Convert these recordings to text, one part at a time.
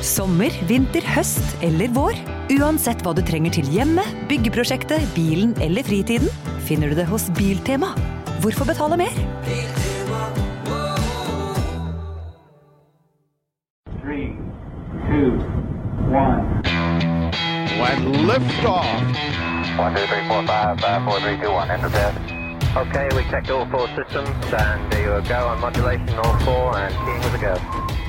Sommer, vinter, høst eller vår. Uansett hva du trenger til hjemmet, byggeprosjektet, bilen eller fritiden, finner du det hos Biltema. Hvorfor betale mer? Three, two, one. lift off. One, two, three, four, five, five, four, three, two, one. Enter test. Okay, we checked all four systems, and there you go on modulation, all four, and keying with a go.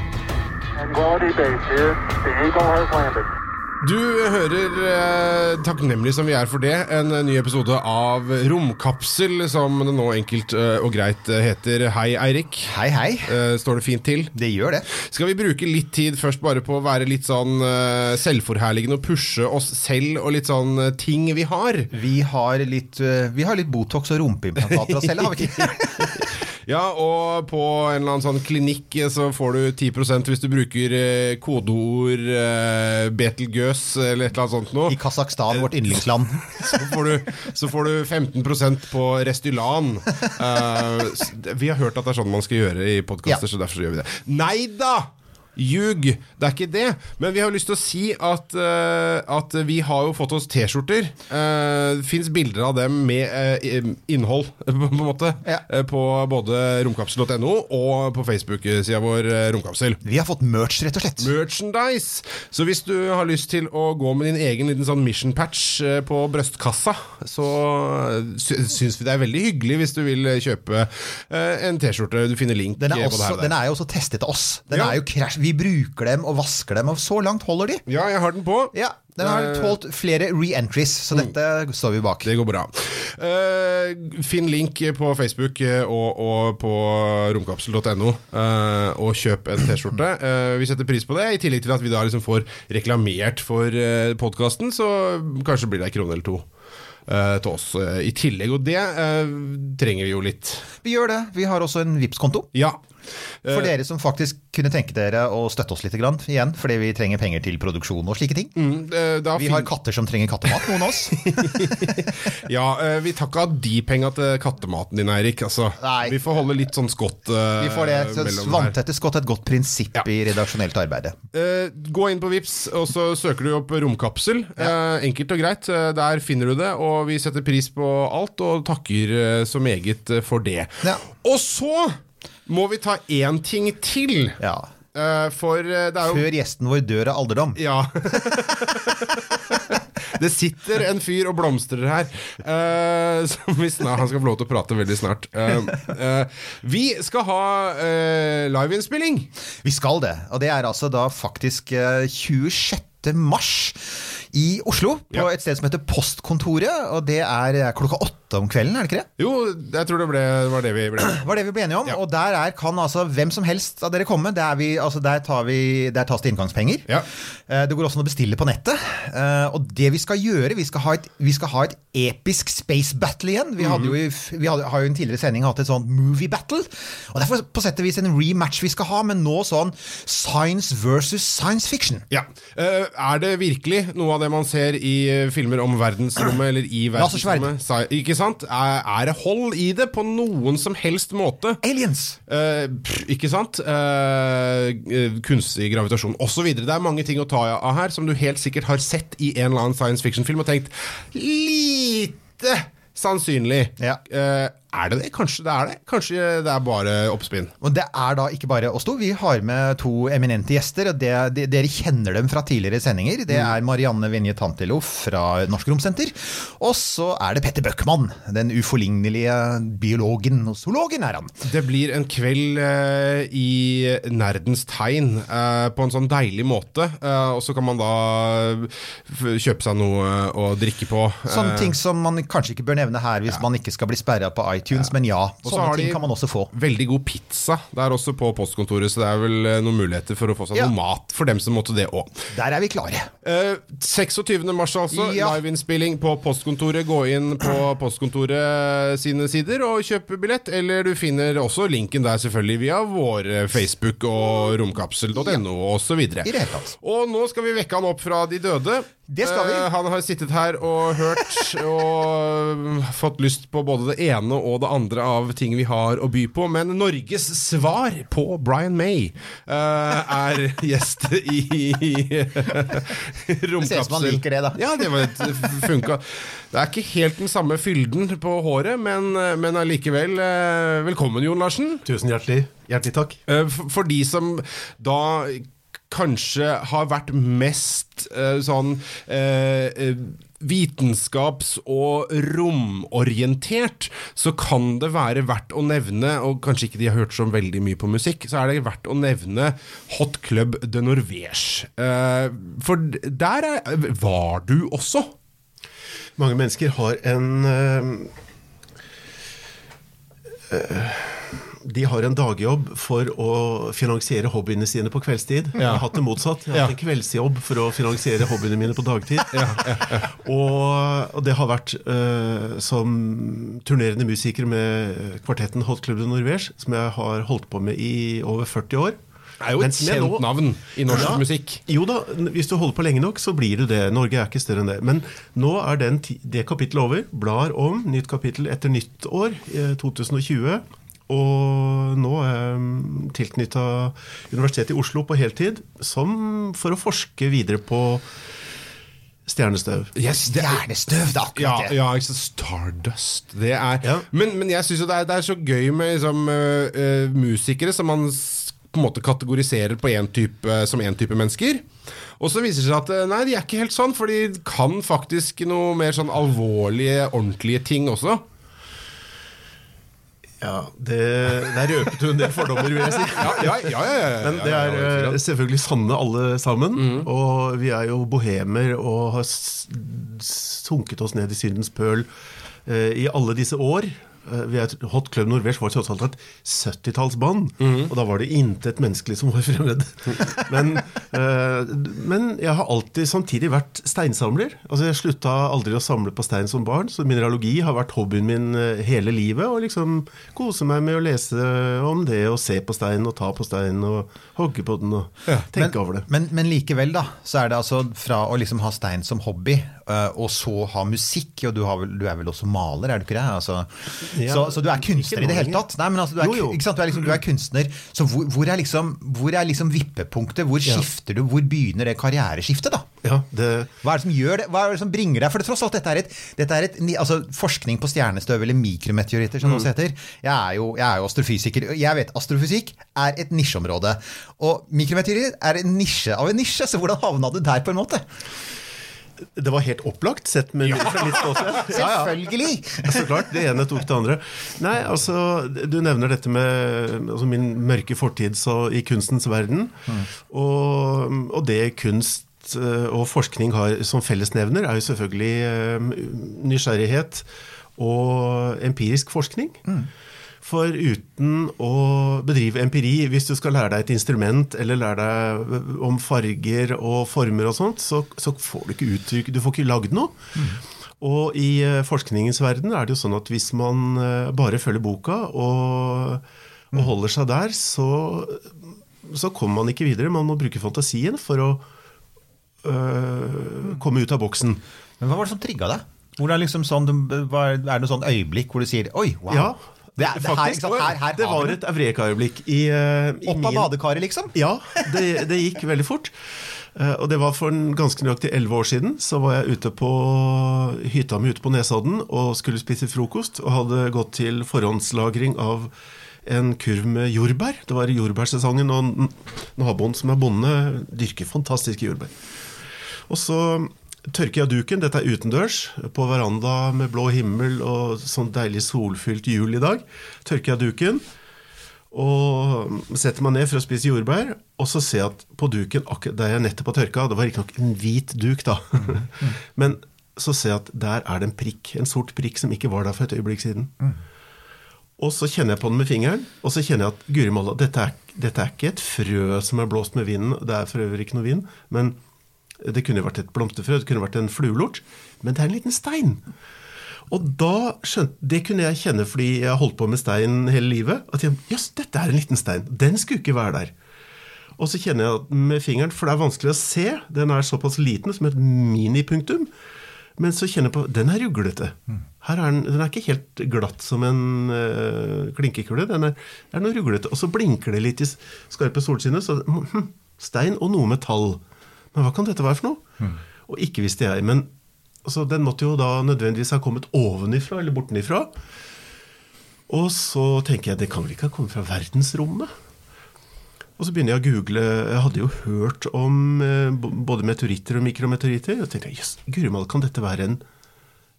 Du hører, eh, takknemlig som vi er for det, en eh, ny episode av Romkapsel, som det nå enkelt eh, og greit eh, heter. Hei, Eirik. Hei, hei. Eh, står det fint til? Det gjør det. Skal vi bruke litt tid først bare på å være litt sånn eh, selvforherligende og pushe oss selv og litt sånn eh, ting vi har? Vi har litt, øh, vi har litt Botox og rumpeimplantater oss selv, har vi ikke? Ja, og på en eller annen sånn klinikk eh, så får du 10% hvis du bruker eh, kodeord eh, Betelgøs eller et eller annet sånt noe. I Kasakhstan, vårt yndlingsland. Så får du, så får du 15% på Restylan. Uh, vi har hørt at det er sånn man skal gjøre i podkaster, Ja. så derfor så gjør vi det. Nei da! Ljug! Det er ikke det. Men vi har lyst til å si at, uh, at vi har jo fått oss T-skjorter. Uh, det fins bilder av dem med uh, innhold, på en måte. Ja. på både romkapsel.no og på Facebook-sida vår Romkapsel. Vi har fått merch, rett og slett. Merchandise. Så hvis du har lyst til å gå med din egen liten sånn mission patch på brøstkassa, så sy syns vi det er veldig hyggelig hvis du vil kjøpe en T-skjorte. Du finner link Den er, også, den er jo også testet av oss. Den Ja. er jo crash. Vi bruker dem og vasker dem, og så langt holder de. Ja, jeg har den på. Ja, Den har Eh, tålt flere re-entries, så dette står vi bak. Det går bra. Uh, finn link på Facebook eh, og, og på romkapsel.no, uh, og kjøp en T-skjorte. Vi setter pris på det, i tillegg til at vi da liksom får reklamert for uh, podkasten, så kanskje blir det en krone eller to. til oss i tillegg, og det eh, trenger vi jo litt. Vi gjør det. Vi har også en Vipps-konto. Ja. For dere som faktisk kunne tenke dere å støtte oss litt grann, igjen, fordi vi trenger penger til produksjon og slike ting. Mm, eh, Vi fin- har katter som trenger kattemat, noen av oss. Ja, eh, vi tar ikke av de penga til kattematen din, Eirik. Altså, vi får holde litt sånn skott uh, Vi får det. Så. Vanntette skott er et godt prinsipp Ja. i redaksjonelt arbeid. Uh, gå inn på Vips, og så søker du opp romkapsel. Eh, enkelt og greit. Eh, der finner du det, og vi setter pris på alt og takker eh, så meget eh, for det. Ja. Og så må vi ta én ting til. Ja. Uh, for eh, det er jo Før gjesten vår dør av alderdom. Ja. Det sitter en fyr og blomstrer her. uh, som vi snart, han skal få lov til å prate veldig snart. Vi skal ha liveinnspilling. Vi skal det. Og det er altså da faktisk eh, 26. mars i Oslo, på et sted som heter Postkontoret. Og det er klokka åtte om kvelden, er det ikke det? Jo, jeg tror det ble, var det vi ble. var det vi ble enige om. Og der er, kan altså hvem som helst av dere komme. Der, vi, altså der, tar vi, der tas det inngangspenger. Ja. Eh, Det går også an å bestille på nettet. Eh, Og det vi skal gjøre, vi skal ha et, vi skal ha et episk space battle igjen. Vi, hadde jo, i vi hadde, har jo i en tidligere sending hatt et sånt movie battle. Og Derfor på sett og vis en rematch vi skal ha, men nå sånn science versus science fiction. Ja. Eh, er det virkelig noe av det man ser i eh, filmer om verdensrommet, eller i verdensrommet? Ikke sant? Er, det hold i det på noen som helst måte? Aliens! Eh, pff, ikke sant? Eh, eh, kunstig gravitasjon osv. Det er mange ting å ta av her som du helt sikkert har sett i en eller annen science fiction-film og tenkt lite sannsynlig. Ja. Eh, er det det? Kanskje det er det? Kanskje det er bare oppspinn? Og det er da ikke bare oss to. Vi har med to eminente gjester. og det, de, Dere kjenner dem fra tidligere sendinger. Det er Marianne Vinje Tantilo fra Norsk Romsenter. Og så er det Petter Bøckmann, den uforlignelige biologen og zoologen er han. Det blir en kveld eh, i nerdens tegn eh, på en sånn deilig måte. eh, og så kan man da kjøpe seg noe å drikke på. Sånne eh, ting som man kanskje ikke bør nevne her hvis man ikke skal bli sperra på iTunes, men ja, Og så sånne ting kan man også få. Veldig god pizza der også på postkontoret, så det er vel eh, noen muligheter for å få seg Ja. noe mat for dem som måtte det òg. Der er vi klare. Eh, 26. mars altså, Ja. liveinnspilling på postkontoret. Gå inn på postkontoret sine sider og kjøp billett. Eller du finner også linken der selvfølgelig via vår eh, Facebook og romkapsel.no osv. Hele tatt. Og nå skal vi vekke han opp fra de døde. Det skal vi. Eh, han har sittet her og hørt og fått lyst på både det ene og det andre av ting vi har å by på. Men Norges svar på Brian May uh, er gjest i, i Romkapsel. ser ut som han liker det, da. Ja, det var funka. Det er ikke helt den samme fylden på håret, men, men allikevel. Uh, velkommen, Jon Larsen. Tusen hjertelig, hjertelig takk. Uh, For, for de som da kanskje har vært mest eh, sånn eh, eh, vitenskaps- og romorientert, så kan det være verdt å nevne, og kanskje ikke de har hørt så veldig mye på musikk, så er det verdt å nevne Hot Club de Norvège. Eh, for der er, var du også. Mange mennesker har en øh, eh, De har en dagjobb for å finansiere hobbyene sine på kveldstid. Jeg har hatt det motsatt. Jeg har Ja. hatt en kveldsjobb for å finansiere hobbyene mine på dagtid. Og, og det har vært uh, som turnerende musiker med kvartetten Hot Club de Norvège, som jeg har holdt på med i over 40 år. Det er jo et kjent navn i norsk Ja. musikk. Jo da, hvis du holder på lenge nok, så blir du det. Norge er ikke større enn det. Men nå er den, det kapittelet over. Blar om. Nytt kapittel etter nytt år, eh, 2020. Og nå er jeg tilknytta Universitetet i Oslo på heltid som for å forske videre på stjernestøv. Yes, det er- Stjernestøv, det er Ja, akkurat det. ja Stardust. Det er Ja. Men, men jeg syns jo det er, det er så gøy med liksom, øh, musikere som man på en måte kategoriserer på en type, som én type mennesker. Og så viser det seg at øh, nei, de er ikke helt sånn, for de kan faktisk noe mer sånn alvorlige, ordentlige ting også. Ja, det, Der røpet du en del fordommer, vil jeg si. Ja, ja, ja, ja, ja, ja, Men det er eh, selvfølgelig sanne alle sammen. Og vi er jo bohemer og har sunket oss ned i syndens pøl eh, i alle disse år. Eh, Hot Club Norwegian var tross alt et 70-tallsband, og da var det intet menneskelig som var fremmed. men, uh, men jeg har alltid samtidig vært steinsamler. Altså Jeg slutta aldri å samle på stein som barn, så mineralogi har vært hobbyen min eh, hele livet. Og liksom kose meg med å lese om det, og se på stein, og ta på stein, og hogge på den, og tenke over det. Men, men likevel, da, så er det altså fra å liksom ha stein som hobby, uh, og så ha musikk, og du, har vel, du er vel også maler, er du ikke det? Altså, Ja, så, så du er kunstner i det hele tatt? Nei, men altså, du er, Jo, jo. Du, er liksom, du er kunstner, så hvor, hvor er liksom, hvor er liksom vippepunktet? Hvor skifter du? Hvor begynner det karriereskiftet, da? Ja, det, Hva er det som gjør det? Hva er det som bringer deg For det, tross alt, dette er et, dette er et altså, forskning på stjernestøv, eller mikrometeoritter, som det også heter. Jeg er, jo, jeg er jo astrofysiker. Jeg vet astrofysikk er et nisjeområde. Og mikrometeoritter er en nisje av en nisje, så hvordan havna du der, på en måte? Det var helt opplagt, sett med ja. litt ståsted. Selvfølgelig! Så klart, det ene tok det andre. Nei, altså, Du nevner dette med altså, min mørke fortid så, i kunstens verden. Og, og det kunst eh, og forskning har som fellesnevner, er jo selvfølgelig eh, nysgjerrighet og empirisk forskning. For uten å bedrive empiri, hvis du skal lære deg et instrument eller lære deg om farger og former og sånt, så, så får du ikke uttrykk, du får ikke lagd noe. Og i eh, forskningens verden er det jo sånn at hvis man eh, bare følger boka og, og holder seg der, så, så kommer man ikke videre. Man må bruke fantasien for å øh, komme ut av boksen. Men hva var det som trigga deg? Hvor er, liksom sånn, er det sånn øyeblikk hvor du sier Oi, wow. Ja, det er, det her, sant? her, her det var et Eureka-øyeblikk i, eh, Opp av badekaret, liksom? Ja, det, det gikk veldig fort. Uh, Og det var for en ganske nøyaktig elleve år siden. Så var jeg ute på hytta mi ute på Nesodden og skulle spise frokost. Og hadde gått til forhåndslagring av en kurv med jordbær. Det var i jordbærsesongen, og naboen som er bonde, dyrker fantastiske jordbær. Og så tørker jeg duken, dette er utendørs, på veranda med blå himmel og sånn deilig solfylt jul i dag. Tørker jeg duken og setter meg ned for å spise jordbær, og så ser jeg at på duken, der jeg nettopp har tørka, det var riktignok en hvit duk, da, men så ser jeg at der er det en prikk, en sort prikk som ikke var der for et øyeblikk siden. Og så kjenner jeg på den med fingeren, og så kjenner jeg at guri malla, dette, dette er ikke et frø som er blåst med vinden, det er for øvrig ikke noe vind, men det kunne vært et blomsterfrø, det kunne vært en fluelort, men det er en liten stein. Og da skjønte, Det kunne jeg kjenne fordi jeg har holdt på med stein hele livet. At jeg, jøss, dette er en liten stein. Den skulle ikke være der. Og så kjenner jeg med fingeren, for det er vanskelig å se, den er såpass liten som et minipunktum. Men så kjenner jeg på den er ruglete. Her er den, den er ikke helt glatt som en øh, klinkekule. Den er, er noe ruglete. Og så blinker det litt i skarpe solskinnet. Så hm, stein og noe metall. Men hva kan dette være for noe? Og ikke visste jeg. Men altså, den måtte jo da nødvendigvis ha kommet ovenifra eller bortenifra. Og så tenker jeg det kan vel ikke ha kommet fra verdensrommet? Og så begynner jeg å google. Jeg hadde jo hørt om eh, både meteoritter og mikrometeoritter. Og tenkte jøss, guri malla, kan dette være en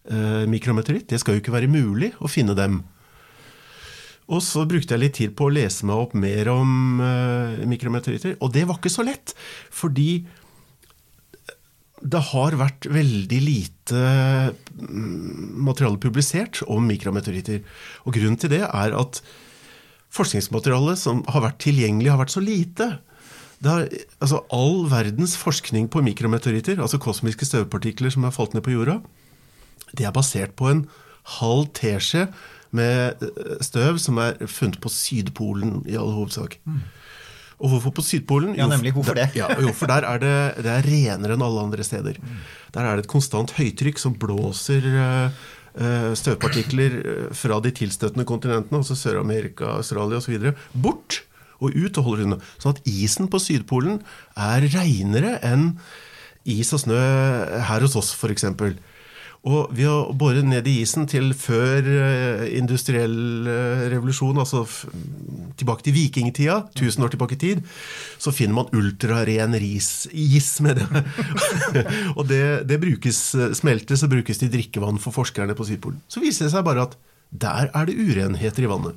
eh, mikrometeoritt? Det skal jo ikke være mulig å finne dem. Og så brukte jeg litt tid på å lese meg opp mer om eh, mikrometeoritter. Og det var ikke så lett, fordi det har vært veldig lite mm, materiale publisert om mikrometeoritter. Og grunnen til det er at forskningsmaterialet som har vært tilgjengelig, har vært så lite. Har, altså all verdens forskning på mikrometeoritter, altså kosmiske støvpartikler som har falt ned på jorda, det er basert på en halv teskje med eh, støv som er funnet på Sydpolen i all hovedsak. Og hvorfor på Sydpolen? Ja, nemlig, hvorfor det? Ja, jo, for der er det, det er renere enn alle andre steder. Der er det et konstant høytrykk som blåser eh, eh, støvpartikler eh, fra de tilstøtende kontinentene, altså Sør-Amerika, Australia osv., bort og ut og holder unna. Sånn at isen på Sydpolen er reinere enn is og snø her hos oss, f.eks. Og ved å bore ned i isen til før eh, industriell eh, revolusjon, altså tilbake til vikingtida, 1000 år tilbake i tid, så finner man ultraren ris, is med det. og det, det brukes, eh, smeltes og brukes til drikkevann for forskerne på Sydpolen. Så viser det seg bare at der er det urenheter i vannet.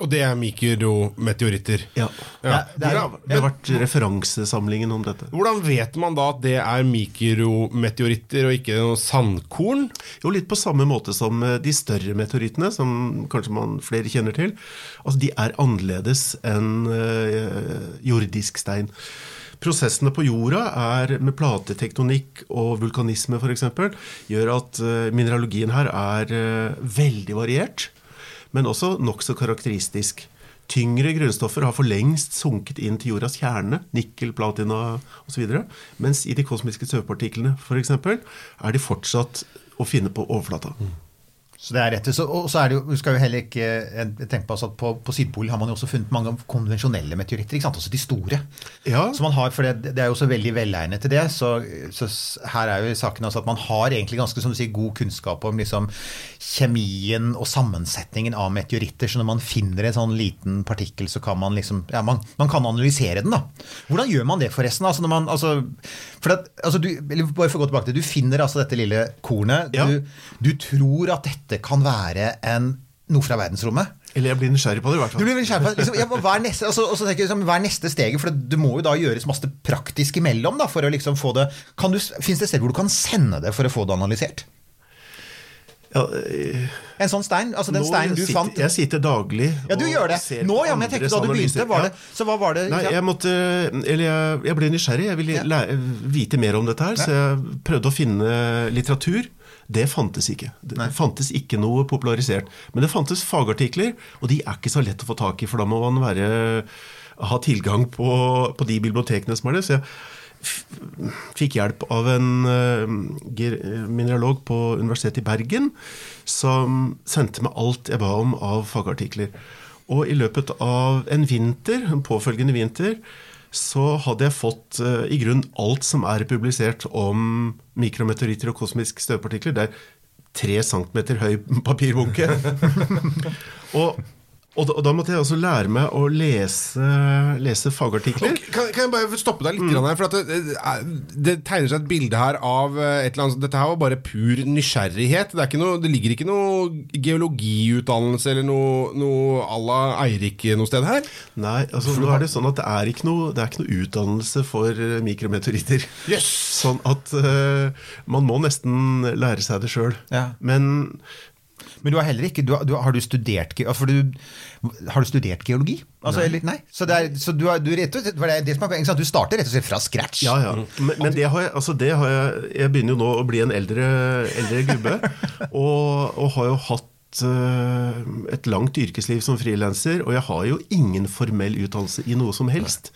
Og det er mikrometeoritter. Ja. Ja. det er- Hvordan- Det har vært referansesamlingen om dette. Hvordan vet man da at det er mikrometeoritter og ikke noe sandkorn? Jo, litt på samme måte som eh, de større meteorittene, som kanskje man flere kjenner til. Altså, de er annerledes enn eh, jordisk stein. Prosessene på jorda er med platetektonikk og vulkanisme f.eks. gjør at eh, mineralogien her er veldig variert, men også nokså karakteristisk. Tyngre grunnstoffer har for lengst sunket inn til jordas kjerne, nikkel, platina osv., mens i de kosmiske støvpartiklene f.eks. er de fortsatt å finne på overflata. Så det er rett. Så, og så er det jo, skal jo heller ikke tenke på oss at på, på Sydpolen har man jo også funnet mange konvensjonelle meteoritter, ikke sant? også de store. Ja. Så man har, for det, det er jo også veldig velegnet til det, så, så her er jo saken altså at man har egentlig ganske som du sier, god kunnskap om liksom, kjemien og sammensetningen av meteoritter, så når man finner en sånn liten partikkel, så kan man liksom, ja, man, man kan analysere den da. Hvordan gjør man det forresten? Altså når man, altså, for at, altså du, eller bare for å gå tilbake til, du finner altså dette lille kornet, Ja. du, du tror at dette kan være en, noe fra verdensrommet, Eller jeg blir nysgjerrig på det, i hvert du blir nysgjerrig på liksom, ja, hva er neste, altså, og så tenker jeg liksom, hva er neste steget? For det, det må jo da gjøres masse praktisk imellom da, for å liksom få det kan du, Fins det steder hvor du kan sende det for å få det analysert? Ja, øh, En sånn stein? altså den steinen du sitter, fant Jeg sitter daglig Ja, du og gjør det. ser Nå, ja, men jeg tenkte da du begynte, var det, så hva var det? Nei, jeg måtte Eller jeg, jeg ble nysgjerrig. Jeg ville lære, vite mer om dette her, så jeg prøvde å finne litteratur. Det fantes ikke. Det Nei. fantes ikke noe popularisert. Men det fantes fagartikler, og de er ikke så lett å få tak i, for da må man være, ha tilgang på, på de bibliotekene som er det. Så jeg fikk hjelp av en eh, mineralog på Universitetet i Bergen, som sendte meg alt jeg ba om av fagartikler. Og i løpet av en vinter, en påfølgende vinter, så hadde jeg fått uh, i grunn alt som er publisert om mikrometeoritter og kosmiske støvpartikler. Det er tre centimeter høy papirbunke. og, og, da, og da måtte jeg også lære meg å lese, lese fagartikler. Kan, kan jeg bare stoppe deg litt Mm. her? For at det, det tegner seg et bilde her av eh, et eller annet Dette her var bare pur nysgjerrighet. Det, er ikke noe, det ligger ikke noe geologiutdannelse eller noe, noe à la Eirik noe sted her? Nei, altså nå er det sånn at det er ikke noe, det er ikke noe utdannelse for eh, mikrometeoritter. Yes. Sånn at uh, man må nesten lære seg det sjøl. Ja. Men Men du har heller ikke du, har- du, Har du studert Har du studert geologi? Altså, nei. Eller, nei. Så, det er, så du, har, du, rett og slett, det er det som er poenget, du starter rett og slett fra scratch. Ja, ja. Men, men det har jeg, altså det har jeg Jeg begynner jo nå å bli en eldre, eldre gubbe, og, og har jo hatt eh, et langt yrkesliv som frilanser, og jeg har jo ingen formell utdannelse i noe som helst.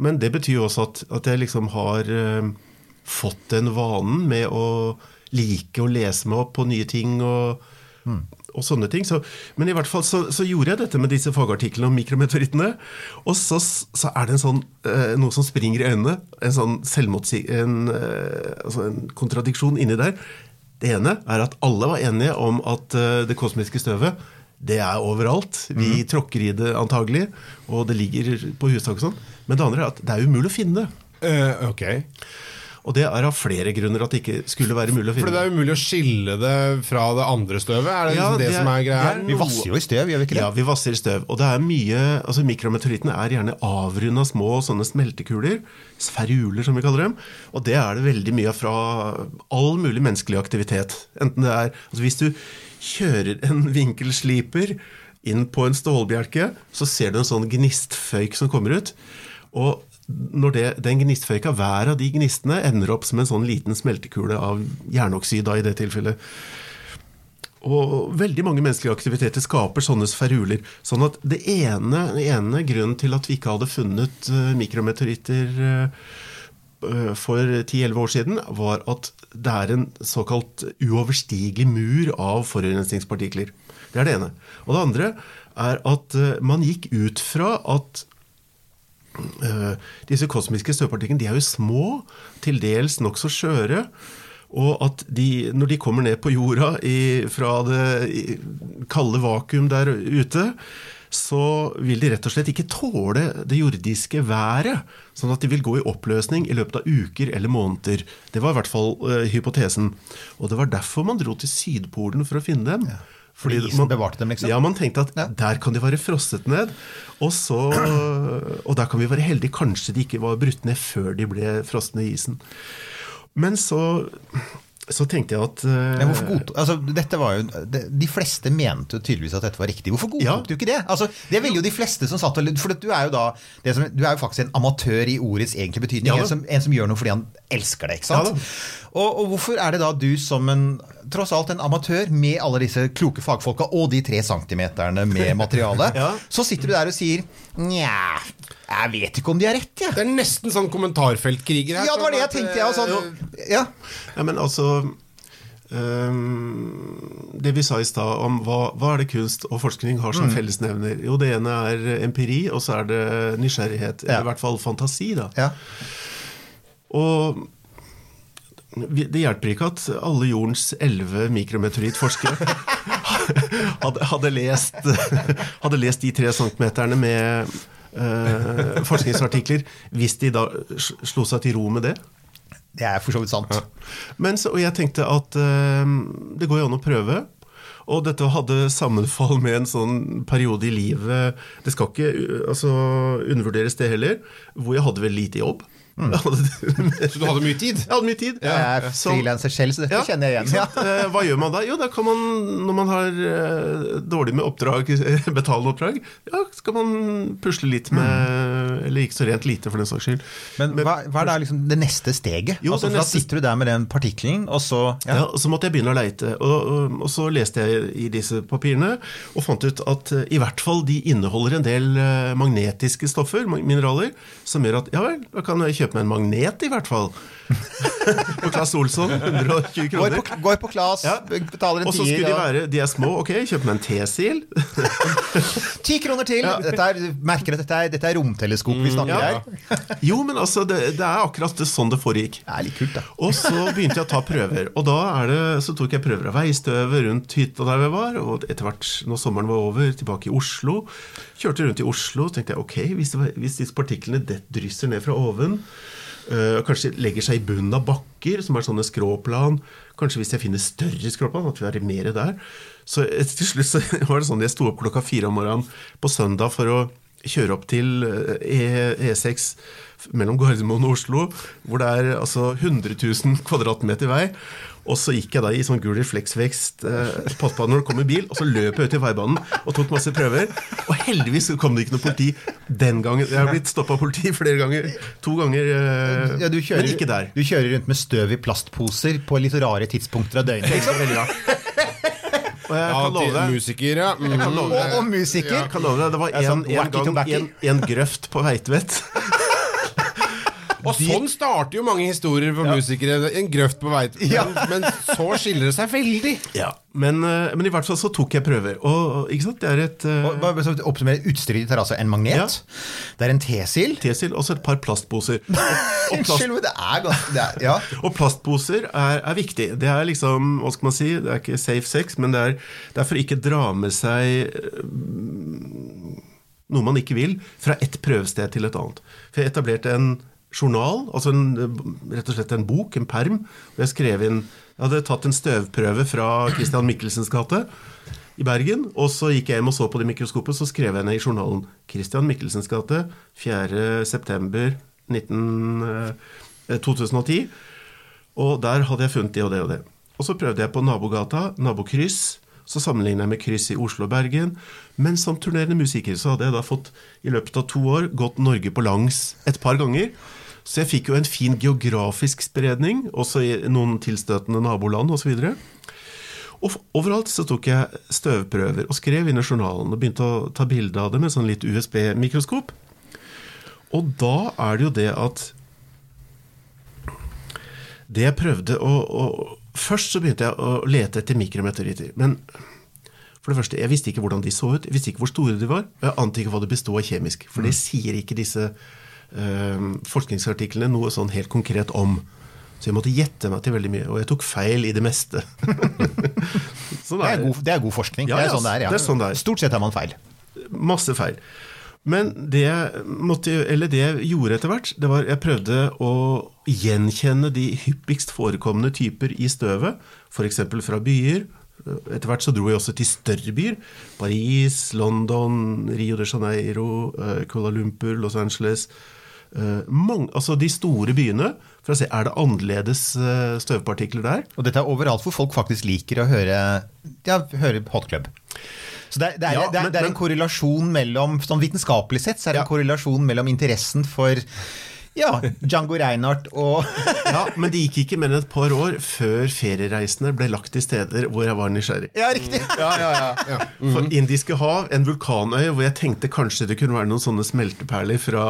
men det betyr jo også at, at jeg liksom har eh, fått den vanen med å like å lese meg opp på nye ting og, og sånne ting. Så, men i hvert fall så, så gjorde jeg dette med disse fagartiklene om mikrometeorittene. Og så, så er det en sånn, eh, noe som springer i øynene. En sånn selvmotsi... En, eh, altså en kontradiksjon inni der. Det ene er at alle var enige om at eh, det kosmiske støvet det er overalt. Vi tråkker i det antagelig, og det ligger på hustak og sånn. Men det andre er at det er umulig å finne det. Eh, ok. Og det er av flere grunner at det ikke skulle være mulig å finne For det er umulig å skille det fra det andre støvet? Er det Ja, det, det som er greia er Vi vasser jo i støv, gjør vi ikke det? Ja, vi vasser i støv. Og det er mye altså Mikrometeorittene er gjerne avrunda små sånne smeltekuler. Sferuler, som vi kaller dem. Og det er det veldig mye av fra all mulig menneskelig aktivitet. Enten det er altså Hvis du kjører en vinkelsliper inn på en stålbjelke, så ser du en sånn gnistføyk som kommer ut. Og når det, den gnistføyka, hver av de gnistene ender opp som en sånn liten smeltekule av jernoksid, i det tilfellet. Og veldig mange menneskelige aktiviteter skaper sånne sferuler. Sånn at det ene, ene grunnen til at vi ikke hadde funnet eh, mikrometeoritter eh, eh, for 10-11 år siden, var at det er en såkalt uoverstigelig mur av forurensningspartikler. Det er det ene. Og det andre er at man gikk ut fra at disse kosmiske støvpartiklene er jo små, til dels nokså skjøre. Og at de, når de kommer ned på jorda i, fra det kalde vakuum der ute, så vil de rett og slett ikke tåle det jordiske været. Sånn at de vil gå i oppløsning i løpet av uker eller måneder. Det var i hvert fall uh, hypotesen. Og det var derfor man dro til Sydpolen for å finne dem. Fordi isen bevarte dem, liksom? Ja, man tenkte at Ja. der kan de være frosset ned. Og, så, og der kan vi være heldige. Kanskje de ikke var brutt ned før de ble frosne i isen. Men så, så tenkte jeg at uh, Men hvorfor altså, dette var jo, de, de fleste mente jo tydeligvis at dette var riktig. Hvorfor godtok Ja. du ikke det? Altså, det ville jo de fleste som satt og For du er jo da det som, Du er jo faktisk en amatør i ordets egentlige betydning. Ja en, som, en som gjør noe fordi han elsker det. ikke sant? Ja og, og hvorfor er det da du som en tross alt en amatør med alle disse kloke fagfolka og de tre centimeterne med materiale, Ja. så sitter du der og sier Nja, jeg vet ikke om de har rett, jeg. Det er nesten sånn kommentarfeltkriger her. Ja, det var det jeg tenkte, jeg. Sånn, ja. Ja, men altså um, Det vi sa i stad om hva, hva er det kunst og forskning har Mm. som fellesnevner? Jo, det ene er empiri, og så er det nysgjerrighet. Ja. Eller i hvert fall fantasi, da. ja. Og det hjelper ikke at alle jordens elleve mikrometeorittforskere hadde, hadde, lest, hadde lest de tre centimeterne med uh, forskningsartikler hvis de da slo seg til ro med det. Det er for så vidt sant. Men så, og jeg tenkte at uh, det går jo an å prøve. Og dette hadde sammenfall med en sånn periode i livet Det skal ikke altså, undervurderes, det heller. Hvor jeg hadde vel lite jobb. Mm. Så du hadde mye tid? jeg hadde mye tid. Jeg er frilanser selv, så dette Ja, kjenner jeg igjen. sant? Eh, Hva gjør man da? Jo, da kan man, når man har eh, dårlig med oppdrag, betalende oppdrag, ja, skal man pusle litt med Eller ikke så rent lite, for den saks skyld. Men hva, hva er da liksom det neste steget? Jo, altså, det Da neste- sitter du der med den partikkelen, og så Ja. ja. og Så måtte jeg begynne å leite, og, og, og så leste jeg i disse papirene og fant ut at eh, i hvert fall de inneholder en del magnetiske stoffer, mineraler, som gjør at ja vel, da kan jeg kjøpe meg en magnet, i hvert fall. på Claes Olsson, 120 Går kroner. på, går på Claes, Ja. betaler en Og så skulle de være De er små, ok, kjøp meg en T-sil. Ti kroner til! Dette er, merker at dette er, dette er romteleskop vi snakker ja. her. Jo, men altså, det, det er akkurat det, sånn det foregikk. Det er litt kult, da. Og så begynte jeg å ta prøver. Og da er det, så tok jeg prøver av veistøvet rundt hytta der vi var. Og etter hvert, når sommeren var over, tilbake i Oslo. Kjørte rundt i Oslo og tenkte jeg, ok, hvis, hvis disse partiklene det drysser ned fra oven, øh, kanskje legger seg i bunnen av bakker, som er sånne skråplan, kanskje hvis jeg finner større skråplan, at vi er mer der. Så til slutt så var det sånn jeg sto opp klokka fire om morgenen på søndag for å kjøre opp til øh, E- E6 mellom Gardermoen og Oslo, hvor det er altså 100 000 kvadratmeter vei. Og så gikk jeg da i sånn gul refleksvekst, eh, på når det kom en bil, og så løp jeg ut i veibanen og tok masse prøver. Og heldigvis kom det ikke noe politi den gangen. Jeg har blitt stoppa av politi flere ganger. To ganger, eh, Ja, du kjører, men ikke der. Du kjører rundt med støv i plastposer på litt rare tidspunkter av døgnet. Sant? Veldig rart. Og jeg Ja, kan love til deg musiker, ja. Mm. jeg kan love Og, deg og musiker. jeg kan love deg, Det var en, sånn en gang en, en grøft på Veitvet. Og sånn starter jo mange historier for musikere. En grøft på vei til Ja. men, men så skiller det seg veldig. Ja, men, eh, men i hvert fall så tok jeg prøver. Og ikke sant, det er et uh... Og bare oppsummere, Utstyret er altså en magnet. Ja. Det er en T-sil. T-sil og så et par plastposer. Og, og, plast, Unnskyld, men det er ganske det er, Ja. og plastposer er, er viktig. Det er liksom, hva skal man si, det er ikke safe sex, men det er, det er for ikke dra med seg eh, noe man ikke vil, fra ett prøvested til et annet. For jeg etablerte en journal, altså en, eh, rett og slett en bok, en perm, hvor jeg skrev inn Jeg hadde tatt en støvprøve fra Christian Michelsens gate i Bergen, og så gikk jeg hjem og så på det mikroskopet, så skrev jeg ned i journalen Christian Michelsens gate, 4. september 19, eh, 2010. Og der hadde jeg funnet det og det og det. Og så prøvde jeg på nabogata, nabokryss. Så sammenlignet jeg med kryss i Oslo og Bergen. Men som turnerende musiker så hadde jeg da fått i løpet av to år gått Norge på langs et par ganger. Så jeg fikk jo en fin geografisk spredning, også i noen tilstøtende naboland osv. Og overalt så tok jeg støvprøver og skrev inn i journalen og begynte å ta bilde av det med sånn litt USB-mikroskop. Og da er det jo det at Det jeg prøvde å, å Først så begynte jeg å lete etter mikrometeoritter. Men for det første, jeg visste ikke hvordan de så ut. Jeg visste ikke hvor store de var. Og jeg ante ikke hva det bestod av kjemisk. For det sier ikke disse forskningsartiklene noe sånn helt konkret om. Så jeg måtte gjette meg til veldig mye. Og jeg tok feil i det meste. sånn Det, er god, det er god forskning. Ja, det, er sånn det, er, ja. det er sånn det er. Stort sett har man feil. Masse feil. Men det jeg, måtte, eller det jeg gjorde etter hvert, det var jeg prøvde å gjenkjenne de hyppigst forekommende typer i støvet, f.eks. fra byer. Etter hvert så dro jeg også til større byer. Paris, London, Rio de Janeiro, eh, Kuala Lumpur, Los Angeles. Eh, Mange, altså de store byene, for å se er det annerledes eh, støvpartikler der. Og dette er overalt hvor folk faktisk liker å høre, ja, høre Hot Club. Så det det er, Ja, det er, men- det er en korrelasjon mellom Sånn vitenskapelig sett så er det en korrelasjon mellom interessen for ja, Django Reinhardt og Ja, Men det gikk ikke mer enn et par år før feriereisene ble lagt til steder hvor jeg var nysgjerrig. Ja, riktig! For Indiske hav, en vulkanøy hvor jeg tenkte kanskje det kunne være noen sånne smelteperler fra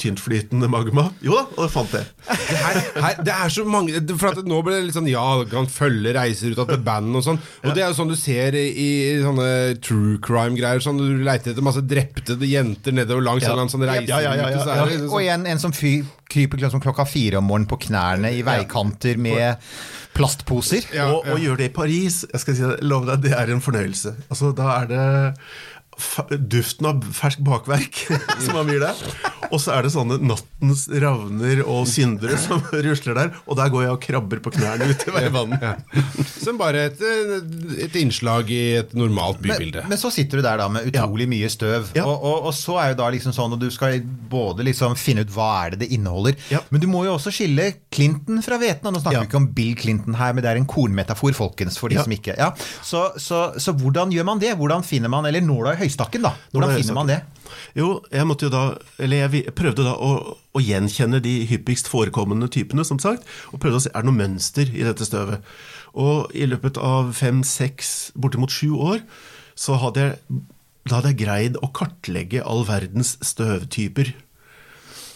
tyntflytende magma. Jo da, og jeg fant det. Det, her, her, det er så mange For at Nå ble det litt sånn Ja, kan følge reiser ut av til band og sånn. Og det er jo sånn du ser i, i sånne true crime-greier. Sånn Du leiter etter masse drepte jenter nedover langs Ja. en eller annen sånn reise. Ja, ja, ja, ja, liksom Og igjen en som fy, kryper liksom klokka fire om morgenen på knærne i veikanter med plastposer. Ja, og, og gjør det i Paris, jeg skal si lov deg, det er en fornøyelse. Altså, da er det duften av fersk bakverk som han gir deg. Og så er det sånne nattens ravner og syndere som rusler der. Og der går jeg og krabber på knærne ute i ja. Som bare et, et innslag i et normalt bybilde. Men, men så sitter du der da med utrolig mye støv, Ja. og, og, og så er jo da liksom sånn at du skal både liksom finne ut hva er det det inneholder, Ja. men du må jo også skille Clinton fra hveten. Nå snakker Ja. vi ikke om Bill Clinton her, men det er en kornmetafor, folkens, for de Ja. som ikke ja. så, så, så hvordan gjør man det? Hvordan finner man Eller nåla i høystakken, da. Hvordan finner man det? Jo, jeg da Eller jeg prøvde da å, å gjenkjenne de hyppigst forekommende typene, som sagt. Og prøvde å se er det noe mønster i dette støvet. Og i løpet av fem, seks, bortimot sju år, så hadde jeg, da hadde jeg greid å kartlegge all verdens støvtyper.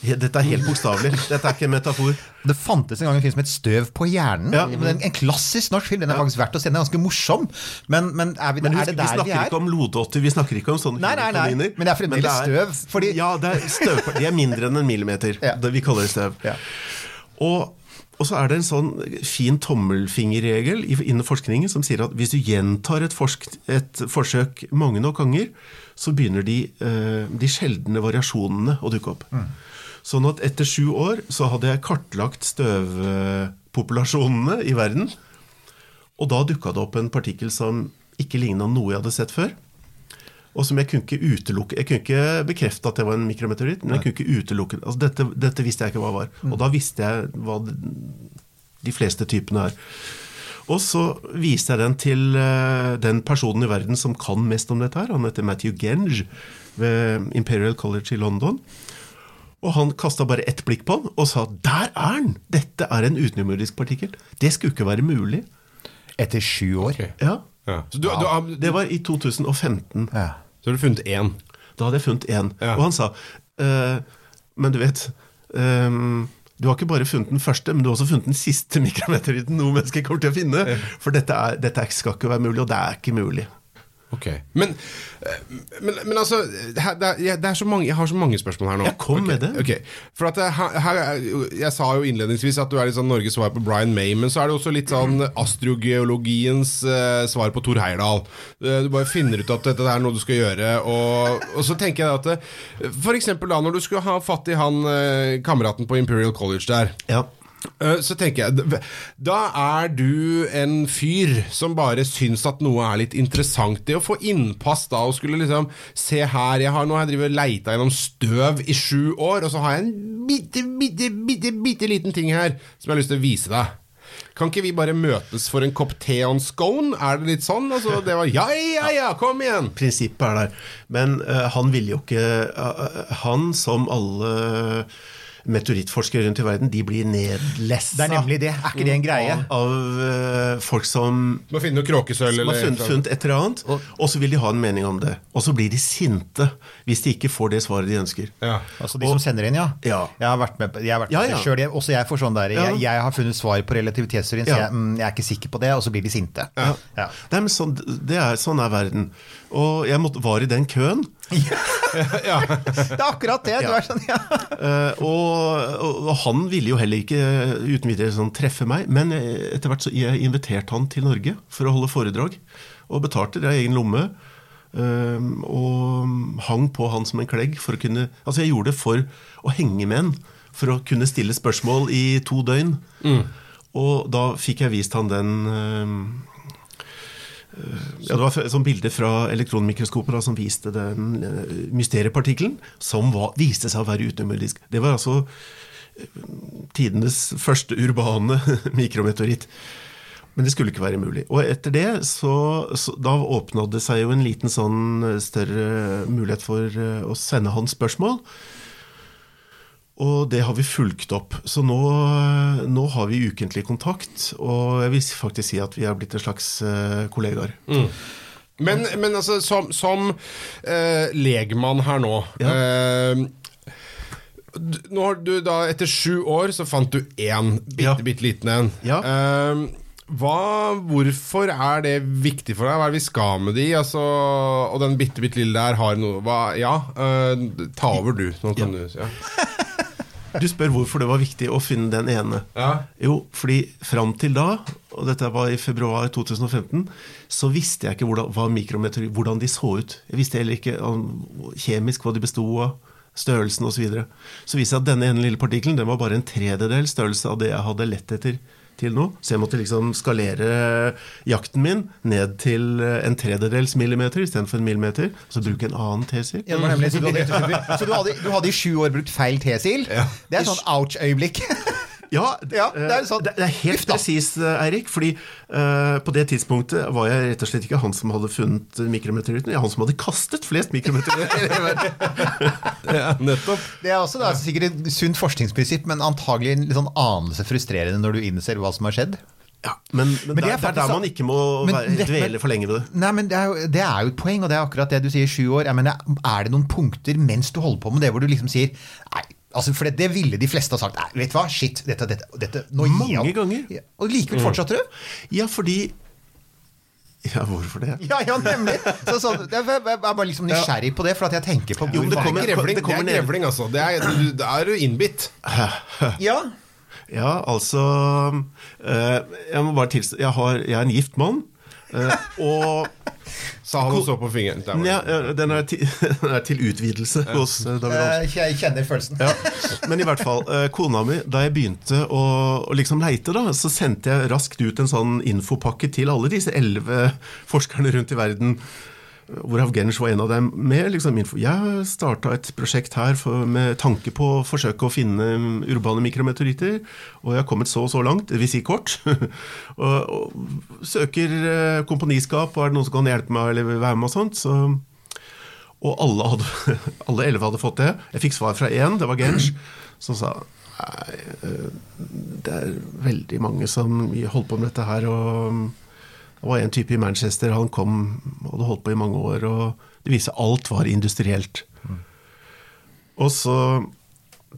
Dette er helt bokstavelig. Dette er ikke en metafor. Det fantes en gang en film som het Støv på hjernen. Ja. En, en klassisk norsk film. Den er faktisk verdt å se. Den er ganske morsom. Men, men er, vi, Men er det vi der vi snakker er? ikke om lodotter, vi snakker ikke om sånne Nei, nei, nei, kaniner. men det er fremdeles støv, fordi- Ja, det er støv, de er mindre enn en millimeter. Ja. Det vi kaller det støv. Ja. Og, og så er det en sånn fin tommelfingerregel innen forskningen som sier at hvis du gjentar et, forsk, et forsøk mange nok ganger, så begynner de, eh, de sjeldne variasjonene å dukke opp. Sånn at etter sju år så hadde jeg kartlagt støvpopulasjonene i verden. Og da dukka det opp en partikkel som ikke ligna noe jeg hadde sett før. Og som jeg kunne ikke utelukke Jeg kunne ikke bekrefte at det var en mikrometeoritt, men jeg kunne ikke utelukke altså dette, dette visste jeg ikke hva var. Og da visste jeg hva de, de fleste typene er. Og så viste jeg den til eh, den personen i verden som kan mest om dette her. Han heter Matthew Genge ved Imperial College i London. Og han kasta bare ett blikk på han og sa 'der er han! Dette er en utenomjordisk partikkel'. Det skulle ikke være mulig. Etter sju år. Ja, Ja. Så du, du, har- Det var i 2015. Ja. så har du funnet én. Da hadde jeg funnet én. Ja. Og han sa eh, Men du vet ehm, du har ikke bare funnet den første, men du har også funnet den siste mikrometeriten noe menneske kommer til å finne. For dette, er, dette skal ikke være mulig, og det er ikke mulig. Ok, Men, eh, men, men altså her, det, er, jeg- det er så mange, Jeg har så mange spørsmål her nå. Ja, kom okay, med det. ok. For at her, her, er- Jeg sa jo innledningsvis at du er litt sånn Norges svar på Brian May, men så er det også litt sånn astrogeologiens uh, svar på Thor Heyerdahl. Eh, du bare finner ut at dette er noe du skal gjøre, og, og så tenker jeg at f.eks. Da når du skulle ha fatt i han eh, kameraten på Imperial College der. Ja. Eh, Så tenker jeg Da er du en fyr som bare syns at noe er litt interessant. Det å få innpass da og skulle liksom Se her, jeg har, nå har jeg drevet leita gjennom støv i sju år, og så har jeg en bitte, bitte, bitte, bitte liten ting her som jeg har lyst til å vise deg. Kan ikke vi bare møtes for en kopp te og en scone? Er det litt sånn? Altså, det var ja, ja, ja, kom igjen! Prinsippet er der. Men uh, han ville jo ikke uh, Han, som alle meteorittforskere rundt i verden, de blir nedlessa Det er nemlig det. Er ikke det en greie? av, av eh, folk som må finne noe kråkesølv som har eller funnet, funnet et eller annet, og så vil de ha en mening om det. Og så blir de sinte hvis de ikke får det svaret de ønsker. Ja. Altså de som sender inn, ja. Ja. Jeg har vært med på jeg har vært Ja, med ja. jeg, Også jeg får sånn der Ja. jeg, jeg har funnet svar på relativitetsteorien, så Ja. jeg, mm, jeg er ikke sikker på det, og så blir de sinte. Ja. Ja. Nei, men sånn, det er, sånn er verden. Og jeg måtte, var i den køen. Det er akkurat det! Du Ja. er sånn, ja. uh, og, og, han ville jo heller ikke uten videre sånn, treffe meg, men eh, etter hvert så jeg inviterte han til Norge for å holde foredrag. Og betalte det av egen lomme. Uh, og hang på han som en klegg for å kunne Altså, jeg gjorde det for å henge med en. For å kunne stille spørsmål i to døgn. Og da fikk jeg vist han den eh, ja, Det var et sånt bilde fra elektronmikroskopet som viste den eh, mysteriepartikkelen, som var, viste seg å være utenomjordisk. Det var altså eh, tidenes første urbane mikrometeoritt. Men det skulle ikke være mulig. Og etter det, så, så da åpna det seg jo en liten sånn eh, større mulighet for å sende han spørsmål. Og det har vi fulgt opp. Så nå, nå har vi ukentlig kontakt. Og jeg vil faktisk si at vi er blitt en slags eh, kollegaer. Men, men altså, som, som eh, legmann her nå eh, d- Nå har du da, etter sju år, så fant du én bitte, Ja. bitte liten en. Ja. Eh, hva, hvorfor er det viktig for deg? Hva er det vi skal med de? Altså, og den bitte, bitte lille der har noe hva, Ja, eh, ta over du. Nå kan du ja. Du spør hvorfor det var viktig å finne den ene. Ja. Jo, fordi fram til da, og dette var i februar 2015, så visste jeg ikke hvordan, hvordan de så ut. Jeg visste heller ikke om, kjemisk hva de besto av, størrelsen osv. Så, videre. så viste seg at denne ene lille partikkelen den var bare en tredjedel størrelse av det jeg hadde lett etter til nå. Så jeg måtte liksom skalere jakten min ned til en tredjedels millimeter istedenfor en millimeter. Og så bruke en annen tesil. Ja, nemlig, så du hadde, så du hadde, du hadde i sju år brukt feil tesil? Det er sånn ouch-øyeblikk. Ja, Ja, det er sånn- det, det er helt presist, Eirik. Fordi uh, på det tidspunktet var jeg rett og slett ikke han som hadde funnet mikrometeoritten, jeg er han som hadde kastet flest mikrometeoritter. ja, nettopp. Det er også da, sikkert et sunt forskningsprinsipp, men antagelig en litt sånn anelse frustrerende når du innser hva som har skjedd. ja, men, men, Men det det, er er, det er der man ikke må Men være, dette- dvele for lenge ved det. Nei, men det er, jo, det er jo et poeng, og det er akkurat det du sier, sju år. Jeg mener, er det noen punkter mens du holder på med det, hvor du liksom sier Nei, altså, for det, det ville de fleste ha sagt. Nei, vet du hva, shit, dette, dette, dette nå gir Mange ganger. Ja, Og likevel fortsatte du? Ja, fordi Ja, hvorfor det? Ja, ja, nemlig. Så, så, jeg jeg er bare liksom nysgjerrig på det, for at jeg tenker på Jo, det er kommer- grevling, det kommer er grevling altså. Det er, du, da er du innbitt. Ja, Ja, altså eh, Jeg må bare tilstå Jeg, har, jeg er en gift mann. Eh, og Sa han og så på fingeren. Der var ja, eh, den, er til, den er til utvidelse hos eh, David Hansen. jeg kjenner følelsen. Ja, men i hvert fall, eh, kona mi, da jeg begynte å, å liksom leite, da, så sendte jeg raskt ut en sånn infopakke til alle disse elleve forskerne rundt i verden. Hvorav Gensch var en av dem. med liksom info. Jeg starta et prosjekt her for, med tanke på å forsøke å finne mm, urbane mikrometeoritter. Og jeg har kommet så og så langt, vil si kort. og, og søker eh, komponiskap, og er det noen som kan hjelpe meg eller være med og sånt. så... Og alle, hadde, alle elleve hadde fått det. Jeg fikk svar fra én, det var Gensh, som sa Nei, eh, det er veldig mange som holder på med dette her. Og det var en type i Manchester, han kom og hadde holdt på i mange år. Og det viste alt var industrielt. Og så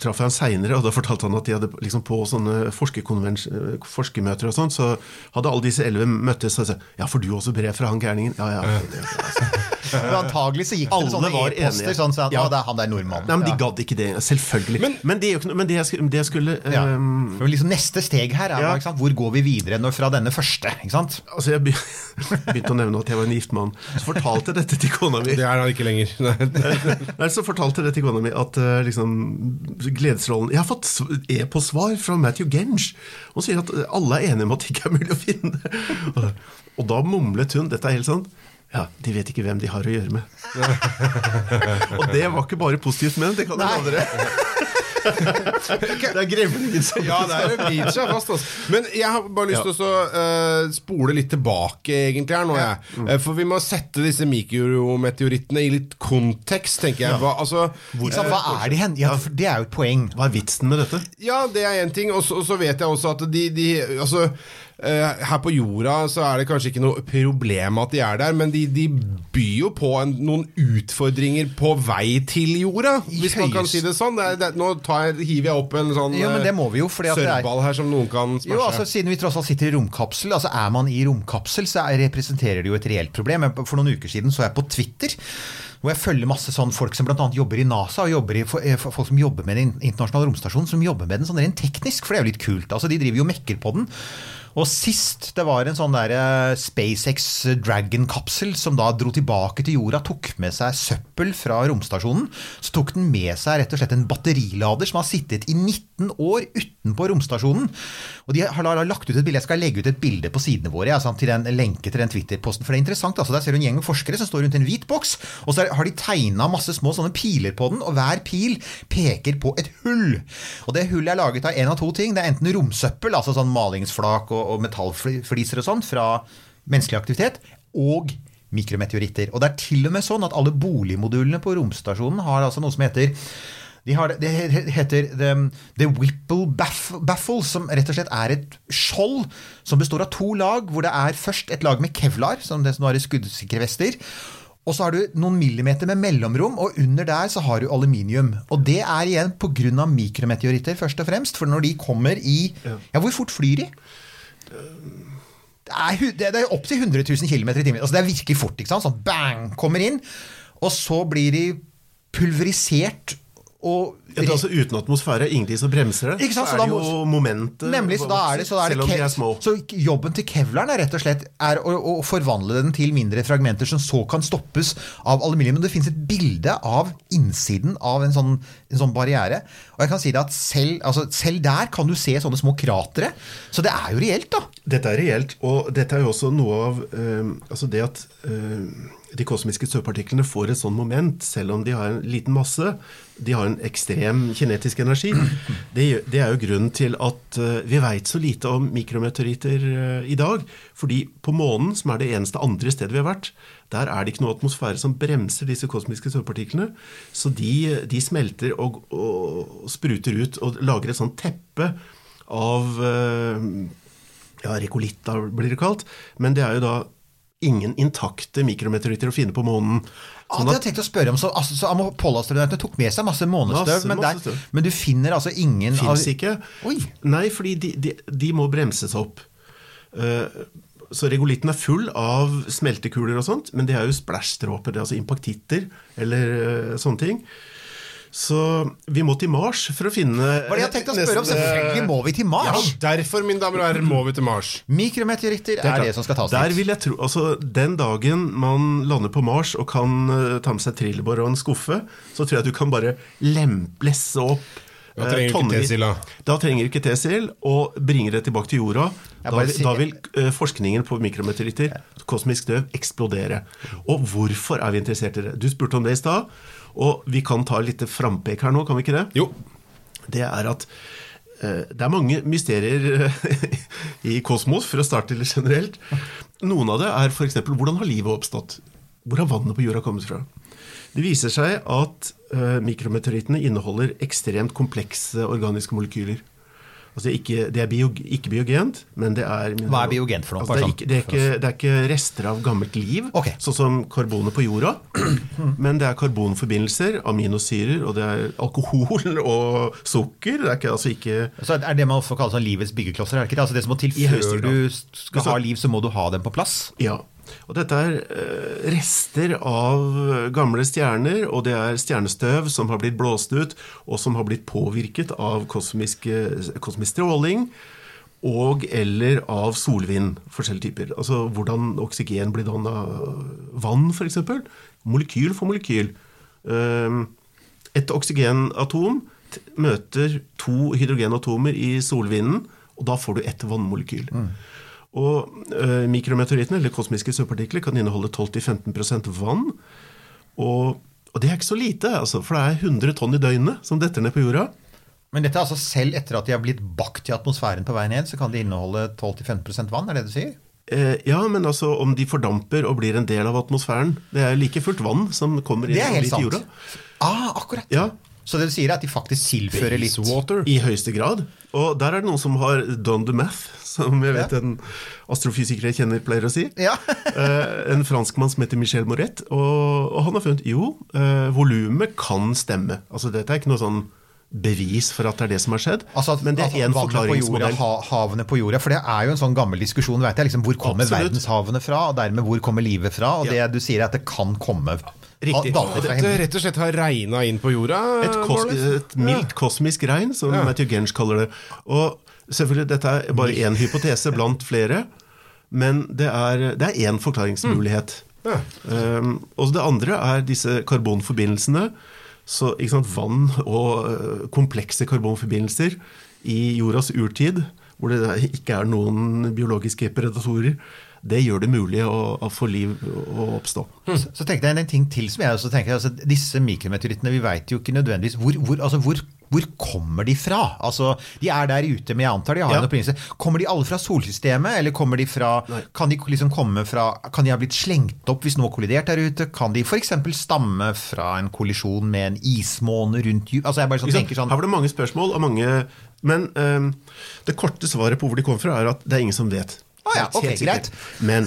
traff jeg han seinere, og da fortalte han at de hadde liksom på sånne forskermøter og sånn, så hadde alle disse elleve møttes og sa Ja, får du også brev fra han gærningen? Ja, ja. Det, altså. Men antagelig så gikk det Alle sånne e-poster sånn sånn, Ja. Det er han der nordmannen. Nei, men de gadd ikke det. Selvfølgelig. Men, Men- det, er men det, jeg skulle, det jeg skulle Ja. um, liksom Neste steg her er Ja. ikke sant? hvor går vi videre når fra denne første? ikke sant? Altså, jeg begynte å nevne at jeg var en gift mann. Så fortalte jeg dette til kona mi. Det er han ikke lenger. Nei. Nei, så fortalte jeg det til kona mi at eh, liksom, gledesrollen Jeg har fått e-postsvar fra Matthew Genge. Hun sier at alle er enige om at det ikke er mulig å finne. Og, da mumlet hun Dette er helt sånn ja, de vet ikke hvem de har å gjøre med. og det var ikke bare positivt ment, det kan jeg love dere. det er grevlingen som Ja, det er det seg fast. Altså. Men jeg har bare lyst til å uh, spole litt tilbake egentlig her nå. Jeg. Mm. for vi må sette disse mikrometeorittene i litt kontekst, tenker jeg. Hva, altså, Hvor? Hva er de hen? Ja, det er jo et poeng. Hva er vitsen med dette? Ja, det er én ting. Og så vet jeg også at de, de Altså, eh, her på jorda så er det kanskje ikke noe problem at de er der, men de, de byr jo på en, noen utfordringer på vei til jorda, hvis man kan si det sånn. Det er, det, nå tar hiver jeg opp en sånn Jo, men det må vi jo, fordi at det sørrball her som noen kan Jo, altså. Siden vi tross alt sitter i romkapsel, altså er man i romkapsel, så er, representerer det jo et reelt problem. For noen uker siden så jeg på Twitter, hvor jeg følger masse sånn folk som bl.a. jobber i NASA, og i, eh, folk som jobber med den internasjonale romstasjonen, som jobber med den sånn rent teknisk, for det er jo litt kult. altså De driver jo og mekker på den. Og sist det var en sånn der eh, SpaceX Dragon-kapsel som da dro tilbake til jorda, tok med seg søppel fra romstasjonen, så tok den med seg rett og slett en batterilader som har sittet i 19 år utenpå romstasjonen. Og de har lagt ut et bilde, Jeg skal legge ut et bilde på sidene våre ja, sant, til en lenke til den Twitter-posten. For det er interessant. altså Der ser du en gjeng med forskere som står rundt en hvit boks, og så har de tegna masse små sånne piler på den, og hver pil peker på et hull. Og det hullet er laget av én av to ting. Det er enten romsøppel, altså sånn malingsflak og, og metallfliser og sånn, fra menneskelig aktivitet, og mikrometeoritter. Og det er til og med sånn at alle boligmodulene på romstasjonen har altså noe som heter de har, det- heter The, the Whipple Baffle, som rett og slett er et skjold som består av to lag, hvor det er først et lag med kevlar, som det som har i skuddsikre vester. Og så har du noen millimeter med mellomrom, og under der så har du aluminium. Og det er igjen pga. mikrometeoritter, først og fremst. For når de kommer i Ja, hvor fort flyr de? Det er, er opp til 100 000 km i timen. Altså det er virkelig fort. ikke sant? Sånn bang! Kommer inn. Og så blir de pulverisert og Ja, altså Uten atmosfære, ingenting som bremser det. Sant, så så er det jo momentet Nemlig, så da er det, så da er det er små. Så jobben til kevleren er rett og slett er å, å forvandle den til mindre fragmenter som så kan stoppes av aluminium. Men det finnes et bilde av innsiden av en sånn, en sånn barriere. Og jeg kan si det at selv, altså, selv der kan du se sånne små kratre. Så det er jo reelt, da. Dette er reelt, og dette er jo også noe av øh, altså det at øh, de kosmiske støvpartiklene får et sånn moment, selv om de har en liten masse. De har en ekstrem kinetisk energi. Det, er jo grunnen til at eh, vi veit så lite om mikrometeoritter eh, i dag. Fordi på månen, som er det eneste andre stedet vi har vært, der er det ikke noe atmosfære som bremser disse kosmiske støvpartiklene. Så de, de smelter og, og spruter ut og lager et sånt teppe av eh, ja, rekolitta blir det kalt. Men det er jo da ingen intakte mikrometeoritter å finne på månen. Sånn det har at, jeg tenkt å spørre om, så, altså, så Apollo-astronautene tok med seg masse månestøv, men, men du finner altså ingen Fins ikke. Oi. Nei, fordi de, de, de må bremses opp. Uh, så regolitten er full av smeltekuler og sånt, men det er jo splashstråper, det er altså impaktitter eller uh, sånne ting. Så vi må til Mars for å finne Hva er det jeg tenkte å spørre om? eh, Selvfølgelig må vi til Mars! Ja, derfor, mine damer og herrer, må vi til Mars. Mikrometeoritter er, er, det som skal tas Der vil jeg tro, altså Den dagen man lander på Mars og kan uh, ta med seg trillebår og en skuffe, så tror jeg du kan bare lemplesse opp Da eh, trenger du ikke tonnevis- Tesil, da. Da trenger du ikke Tesil, og bringer det tilbake til jorda. Da, da vil eh, forskningen på mikrometeoritter, kosmisk døv, eksplodere. Og hvorfor er vi interessert i det? Du spurte om det i stad, og vi kan ta litt frampek her nå, kan vi ikke det? Jo. det er at eh, det er mange mysterier eh, i kosmos, for å starte litt generelt. Noen av det er f.eks.: Hvordan har livet oppstått? Hvor har vannet på jorda kommet fra? Det viser seg at eh, mikrometeorittene inneholder ekstremt komplekse organiske molekyler. Altså ikke, det er bio, ikke biogent, men det er Hva er biogent for noe? Altså det, er sånn ikke, det, er ikke, det er ikke rester av gammelt liv, okay. sånn som karbonet på jorda. Men det er karbonforbindelser, aminosyrer, og det er alkohol og sukker. Det er ikke, altså ikke Så er det man også kaller sånn livets byggeklosser? er det ikke det? Altså det som må til før du skal ha liv, så må du ha dem på plass? Ja. Og dette er eh, rester av gamle stjerner, og det er stjernestøv som har blitt blåst ut, og som har blitt påvirket av kosmisk, kosmisk stråling. Og eller av solvind, forskjellige typer. Altså hvordan oksygen blir danna vann, f.eks. Molekyl for molekyl. Um, et oksygenatom møter to hydrogenatomer i solvinden, og da får du ett vannmolekyl. Og eh, mikrometeorittene, eller kosmiske søppelpartikler, kan inneholde 12-15 vann. Og, og det er ikke så lite, altså, for det er 100 tonn i døgnet som detter ned på jorda. Men dette er altså selv etter at de har blitt bakt i atmosfæren på vei ned, så kan de inneholde 12-15% vann, er det det du sier? Eh, ja, men altså om de fordamper og blir en del av atmosfæren Det er like fullt vann som kommer inn Det er helt i sant. jorda. Ah, akkurat. Ja, Så det du sier er at de faktisk tilfører litt Basewater. I høyeste grad. Og der er det noen som har done the math, som jeg vet en astrofysiker jeg kjenner pleier å si. Ja. Eh, en franskmann som heter Michel Moret. Og, og han har funnet jo, eh, volumet kan stemme. Altså Dette er ikke noe sånn bevis for at det er det som har skjedd. Altså, at- men det er én vannet på jorda, forklaringsmodell. ha, havene på jorda. For det er jo en sånn gammel diskusjon. Vet jeg, liksom, hvor kommer Absolutt. verdenshavene fra, og dermed hvor kommer livet fra? Og Ja. det du sier er at det kan komme Riktig. Dette rett og slett har regna inn på jorda? Et, kos et mildt kosmisk regn, som Ja. Matthew Gensch kaller det. Og selvfølgelig, Dette er bare én hypotese blant flere, men det er, det er én forklaringsmulighet. Ja. Um, og det andre er disse karbonforbindelsene. Så ikke sant, Vann og øh, komplekse karbonforbindelser i jordas urtid, hvor det ikke er noen biologiske predatorer, det gjør det mulig å, å få liv å oppstå. Så, så tenkte jeg en ting til som jeg også tenker, altså Disse mikrometeorittene, vi vet jo ikke nødvendigvis hvor, hvor, altså hvor, hvor kommer de fra? Altså, De er der ute, men jeg antar de har Ja. en opprinnelse. Kommer de alle fra solsystemet, eller kommer de fra Kan de liksom komme fra Kan de ha blitt slengt opp hvis noe har kollidert der ute? Kan de f.eks. stamme fra en kollisjon med en ismåne rundt jul? Altså, jeg bare sånn, tenker sånn Her var det mange spørsmål og mange Men øhm, det korte svaret på hvor de kommer fra, er at det er ingen som vet. Å ja, ok, sikkert. Men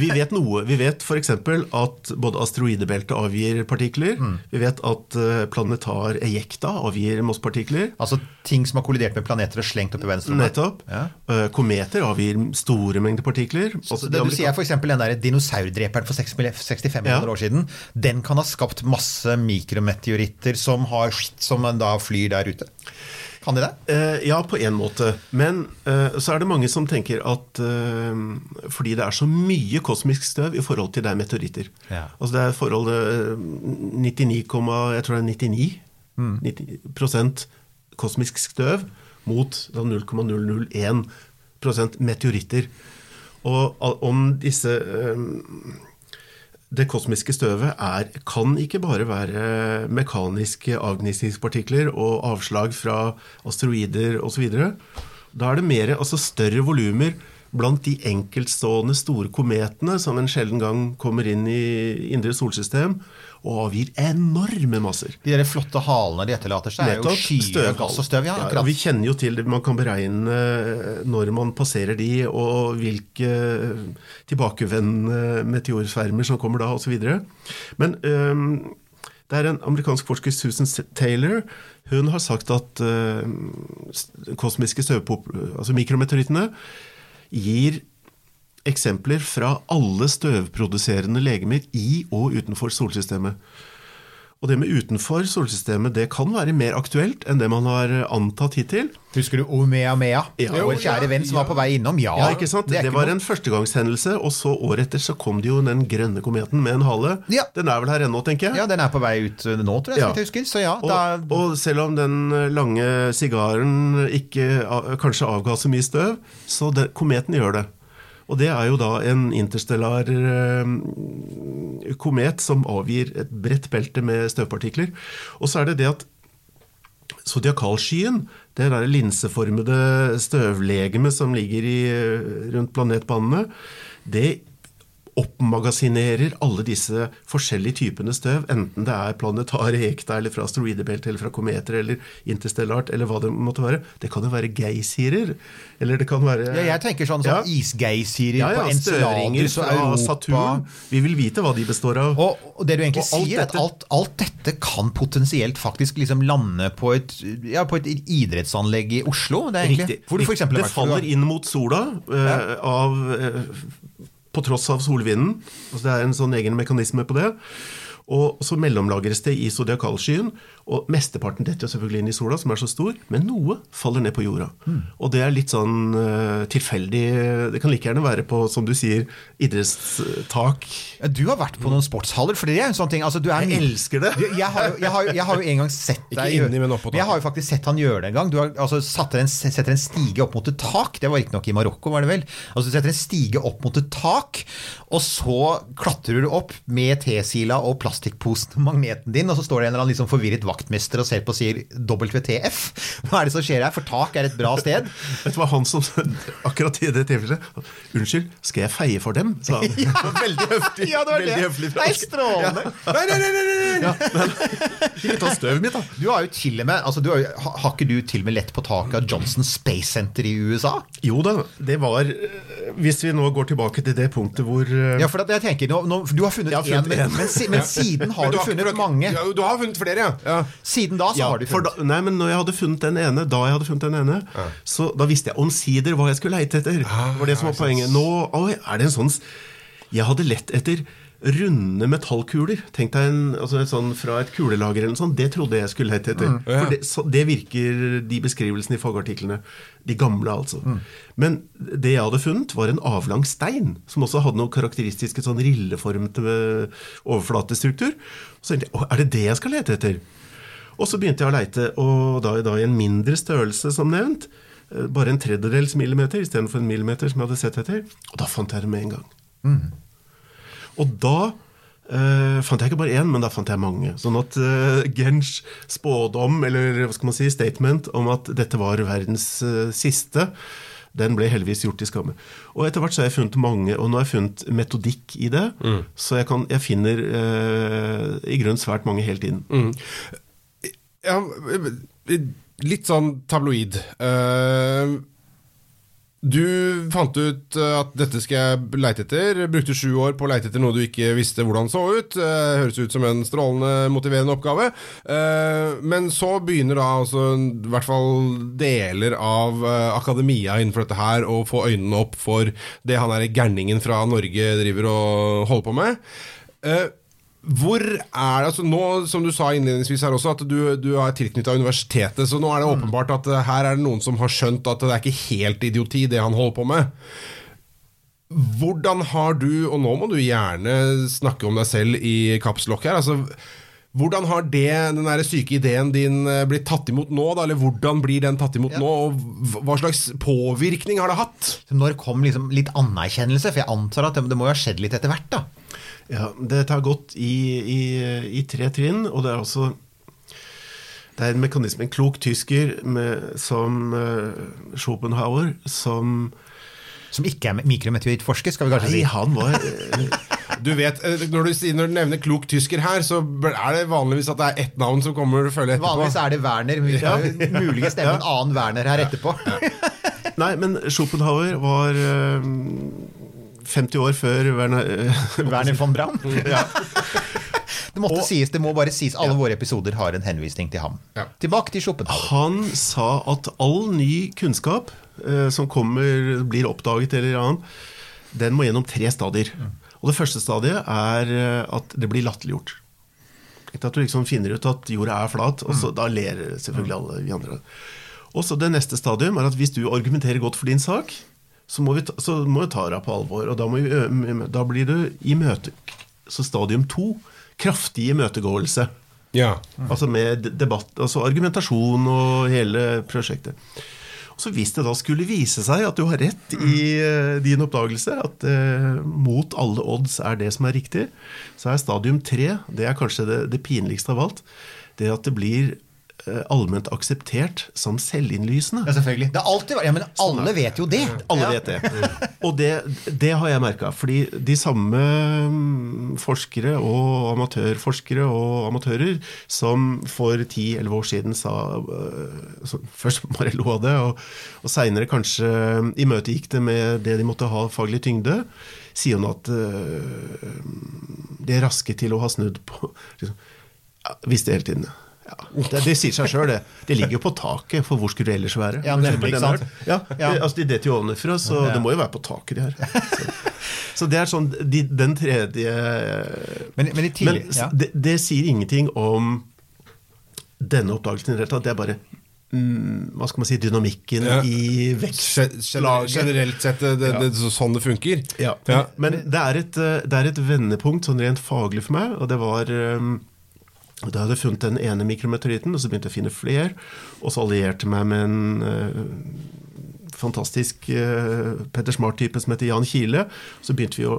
vi vet noe. Vi vet f.eks. at både asteroidebeltet avgir partikler. Mm. Vi vet at øh, planetar ejekta avgir masspartikler. Altså ting som har kollidert med planeter og slengt opp i verdensrommet? Nettopp. Ja. Øh, Kometer avgir store mengder partikler. Så Altså, det de du sier er eksempel den der dinosaurdreperen for 65 millioner Ja. år siden, den kan ha skapt masse mikrometeoritter som, har, som da flyr der ute. Kan de det? Eh, ja, på en måte. Men eh, så er det mange som tenker at eh, fordi det er så mye kosmisk støv i forhold til det er meteoritter. Ja. Altså det er forholdet eh, 99, jeg tror det er 99 Mm. 90 kosmisk støv mot da 0,001 meteoritter. Og om disse eh, det kosmiske støvet er, kan ikke bare være mekaniske avgnisningspartikler og avslag fra asteroider osv. Da er det mer, altså større volumer blant de enkeltstående store kometene som en sjelden gang kommer inn i indre solsystem og avgir enorme masser. De der flotte halene de etterlater seg, er jo Nettopp. skyer gass og støv. Ja, ja, vi kjenner jo til det, man kan beregne eh, når man passerer de, og hvilke tilbakevendende meteorsvermer som kommer da, osv. Men um, det er en amerikansk forsker, Susan Taylor, hun har sagt at uh, kosmiske støvpop... Altså mikrometeorittene gir eksempler fra alle støvproduserende legemer i og utenfor solsystemet. Og det med utenfor solsystemet det kan være mer aktuelt enn det man har antatt hittil. Husker du Omeamea? Ja. Vår kjære venn som var på vei innom? Ja, Ja, ikke sant? Det, ikke var en førstegangshendelse, og så året etter så kom det jo den grønne kometen med en hale. Ja. Den er vel her ennå, tenker jeg. Ja, den er på vei ut uh, nå, tror jeg. Ja. jeg husker. Så ja, Og, da, og selv om den lange sigaren ikke kanskje avga så mye støv, så det, kometen gjør det. Og det er jo da en interstellar eh, komet som avgir et bredt belte med støvpartikler. Og så er det det at Zodiakalskyen, det der linseformede støvlegemet som ligger i, rundt planetbanene, det oppmagasinerer alle disse forskjellige typene støv, enten det er planetare ekta eller fra asteroidebelte eller fra kometer eller interstellart eller hva det måtte være. Det kan jo være geysirer, eller det kan være Ja, jeg tenker sånn, sånn Ja. isgeisirer ja, ja, på Enceladus og Europa. Saturn. Vi vil vite hva de består av. Og, og det du egentlig Og sier, at alt, alt dette kan potensielt faktisk liksom lande på et, ja, på et idrettsanlegg i Oslo. Det er egentlig, Riktig. Hvor du for det faller inn mot sola eh, av, eh, på tross av solvinden. Altså det er en sånn egen mekanisme på det. Og så mellomlagres det i zodiakalskyen, og mesteparten detter jo selvfølgelig inn i sola, som er så stor, men noe faller ned på jorda. Mm. Og det er litt sånn uh, tilfeldig Det kan like gjerne være på, som du sier, idrettstak. Du har vært på noen sportshaller, for det er en sånn ting altså, du er, Jeg elsker det. Du, Jeg har, jo, jeg, har, jeg har jo en gang sett deg gjøre- inni, men oppå Jeg har jo faktisk sett han gjøre det en gang. Du har, altså, setter, en, setter en stige opp mot et tak. Det var riktignok i Marokko, var det vel. Altså, du setter en stige opp mot et tak, og så klatrer du opp med tesila og og plastikkposen magneten din, og så står det en eller annen liksom forvirret vaktmester og ser på og sier WTF. Hva er det som skjer her? For tak er et bra sted. Du hva han som akkurat i det tilfellet Unnskyld, skal jeg feie for dem? sa han. Veldig høflig. Ja, det var det. høflig Nei, strålende. Nei, nei, nei, nei, nei, nei. Ikke ta støvet mitt, da. Du har jo til og med, altså, du har, har ikke du til og med lett på taket av Johnson Space Center i USA? Jo da, det var Hvis vi nå går tilbake til det punktet hvor eh, Ja, for jeg tenker, nå, nå, Du har funnet én, funnet men, en. men, si- men siden har du ikke funnet mange. Ja, du har funnet flere, ja. Siden da så har du funnet. da, nei, men når jeg hadde funnet den ene, da jeg hadde funnet den ene, så da visste jeg omsider hva jeg skulle leite etter. Ah, Det var det som var poenget. Nå oi, er det en sånn Jeg hadde lett etter runde metallkuler. Tenk deg en, altså sånn fra et kulelager eller noe sånt. Det trodde jeg skulle lete etter. Ja. For det, så, det virker de beskrivelsene i fagartiklene. De gamle, altså. Men det jeg hadde funnet, var en avlang stein, som også hadde noen karakteristiske sånn rilleformete eh, overflatestruktur. Så tenkte jeg, «Å, er det det jeg skal lete etter? Og så begynte jeg å leite, og da, da i en mindre størrelse, som nevnt. eh, Bare en tredjedels millimeter istedenfor en millimeter som jeg hadde sett etter. Og da fant jeg det med en gang. Og da Uh, fant jeg ikke bare én, men da fant jeg mange. Sånn at uh, Gens spådom, eller hva skal man si, statement om at dette var verdens uh, siste, den ble heldigvis gjort til skamme. Og etter hvert så har jeg funnet mange, og nå har jeg funnet metodikk i det. Så jeg, kan, jeg finner uh, i grunnen svært mange hele tiden. ja, litt sånn tabloid. Eh, du fant ut eh, at dette skal jeg leite etter. Brukte sju år på å leite etter noe du ikke visste hvordan så ut. Eh, høres ut som en strålende motiverende oppgave. Eh, men så begynner da altså i hvert fall deler av akademia innenfor dette her å få øynene opp for det han er gærningen fra Norge driver og holder på med. Hvor er det, altså nå Som du sa innledningsvis her også, at du, du er tilknytta universitetet. Så nå er det åpenbart at eh, her er det noen som har skjønt at det er ikke helt idioti, det han holder på med. Hvordan har du, og nå må du gjerne snakke om deg selv i kapslokk her altså, Hvordan har det, den der syke ideen din eh, blitt tatt imot nå? Da? Eller hvordan blir den tatt imot nå? Og hva- slags påvirkning har det hatt? Når kom liksom litt anerkjennelse? For jeg antar at det, det må jo ha skjedd litt etter hvert, da. Ja, Dette har gått i, i, i tre trinn, og det er også det er en mekanisme, en klok tysker med, som uh, Schopenhauer, som Som ikke er mikrometeorittforsker, skal vi kanskje Nei, si. han var eh, Du vet, eh, Når du, når du nevner klok tysker her, så er det vanligvis at det er ett navn som kommer og følger etterpå. Vanligvis er det Werner. Vi kan ja. muligens nevne en annen Werner her etterpå. Nei, men Schopenhauer var eh, 50 år før Werner eh, Werner von Braun. ja. Det måtte sies, det må bare sies. Alle våre episoder har en henvisning til ham. Ja. Tilbake til Schopenhauer. Han sa at all ny kunnskap eh, som kommer, blir oppdaget eller annet, den må gjennom tre stadier. Og det første stadiet er eh, at det blir latterliggjort. At du liksom finner ut at jorda er flat, og så da ler selvfølgelig alle vi andre. Og så det neste stadium er at hvis du argumenterer godt for din sak, så må vi ta, så må vi ta det på alvor. Og da, vi, da blir du i møte... Så stadium to kraftig imøtegåelse. Ja. Altså med debatt, altså argumentasjon og hele prosjektet. Og så Hvis det da skulle vise seg at du har rett i uh, din oppdagelse, at uh, mot alle odds er det som er riktig, så er stadium tre det er kanskje det, det pinligste av alt. Det at det blir allment akseptert som selvinnlysende. Ja, selvfølgelig. Det har alltid, vært, ja, men alle vet jo det. Alle Ja. vet det. Og det, det har jeg merka. Fordi de samme mm, forskere og amatørforskere og amatører som for 10-11 år siden sa øh, Først bare lo av det, og, og seinere kanskje imøtegikk det med det de måtte ha faglig tyngde, sier nå at øh, de er raske til å ha snudd på liksom, Visste hele tiden. Ja, det, det sier seg sjøl, det. Det ligger jo på taket, for hvor skulle det ellers være? Ja, nemlig, ikke sant? Ja, Ja. altså De detter jo ovenfra, så det må jo være på taket, de her. Så, så det er sånn de, Den tredje Men, men i tillegg Men ja. det, det sier ingenting om denne oppdagelsen i det hele tatt. Det er bare mm, hva skal man si, dynamikken Ja. i Ge- vekstlaget. Generelt sett, det, det, det, så- sånn det funker. Ja. Ja. Men det er, et, eh, det er et vendepunkt sånn rent faglig for meg, og det var um, da hadde jeg funnet den ene mikrometeoritten, og så begynte jeg å finne flere. Og så allierte jeg meg med en eh, fantastisk eh, Petter Smart-type som heter Jan Kile. Så begynte vi å,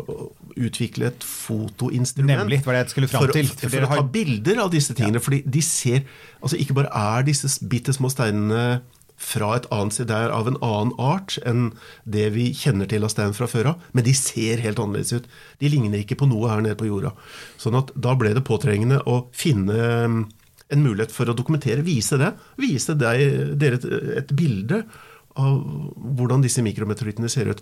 utvikle et fotoinstrument. Nemlig, det var det jeg skulle fram til. For, For for å ta har- bilder av disse tingene. fordi de ser altså Ikke bare er disse bitte små steinene fra et annet sted, det er av en annen art enn det vi kjenner til av stein fra før av, men de ser helt annerledes ut. De ligner ikke på noe her nede på jorda. Sånn at da ble det påtrengende å finne um, en mulighet for å dokumentere, vise det. Vise deg, dere et, et bilde av hvordan disse mikrometeorittene ser ut.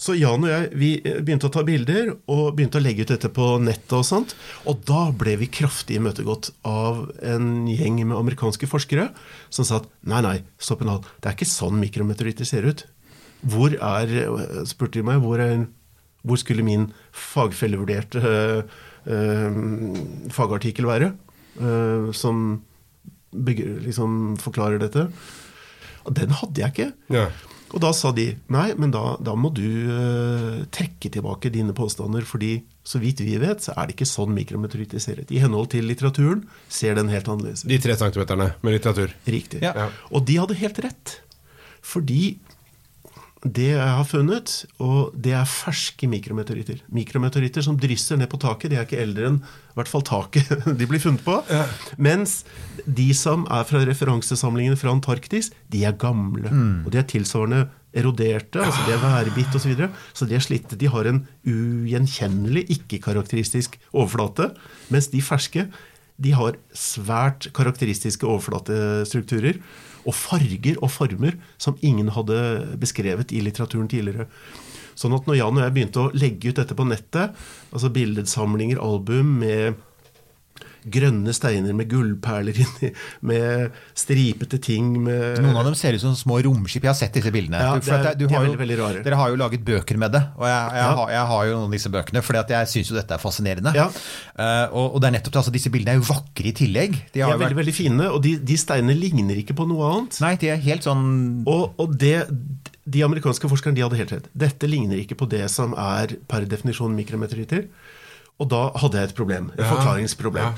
Så Jan og jeg vi begynte å ta bilder og begynte å legge ut dette på nettet. Og sånt, og da ble vi kraftig imøtegått av en gjeng med amerikanske forskere som sa at nei, nei, stopp en hal, det er ikke sånn mikrometeoritter ser ut. Hvor er, spurte de meg, hvor, er, hvor skulle min fagfellevurderte øh, øh, fagartikkel være? øh, som liksom forklarer dette. Og den hadde jeg ikke. Ja. Og da sa de nei, men da, da må du uh, trekke tilbake dine påstander, fordi så vidt vi vet, så er det ikke sånn mikrometeoritter ser ut. I henhold til litteraturen ser den helt annerledes ut. De tre centimeterne med litteratur. Riktig. Ja. Og de hadde helt rett. Fordi det jeg har funnet, og det er ferske mikrometeoritter. Mikrometeoritter som drysser ned på taket. De er ikke eldre enn i hvert fall taket de blir funnet på. Mens de som er fra referansesamlingene fra Antarktis, de er gamle. Og de er tilsvarende eroderte, altså de er værbitt osv. Så, videre. så de er slitte. De har en ugjenkjennelig, ikke-karakteristisk overflate. Mens de ferske de har svært karakteristiske overflatestrukturer og farger og former som ingen hadde beskrevet i litteraturen tidligere. Sånn at når Jan og jeg begynte å legge ut dette på nettet, altså billedsamlinger, album med grønne steiner med gullperler inni, med stripete ting med Noen av dem ser ut som små romskip. Jeg har sett disse bildene. Ja, det er- du har jo- veldig, veldig. Dere har jo laget bøker med det, og jeg, jeg, Ja. har, jeg har jo noen av disse bøkene, For jeg syns jo dette er fascinerende. Ja. Uh, og, og det er nettopp altså Disse bildene er jo vakre i tillegg. De er veldig, veldig fine, og de, de steinene ligner ikke på noe annet. nei, de er helt sånn Og, og det, de amerikanske forskerne de hadde helt rett. Dette ligner ikke på det som er per definisjon mikrometeoritter. Og da hadde jeg et problem. Et forklaringsproblem.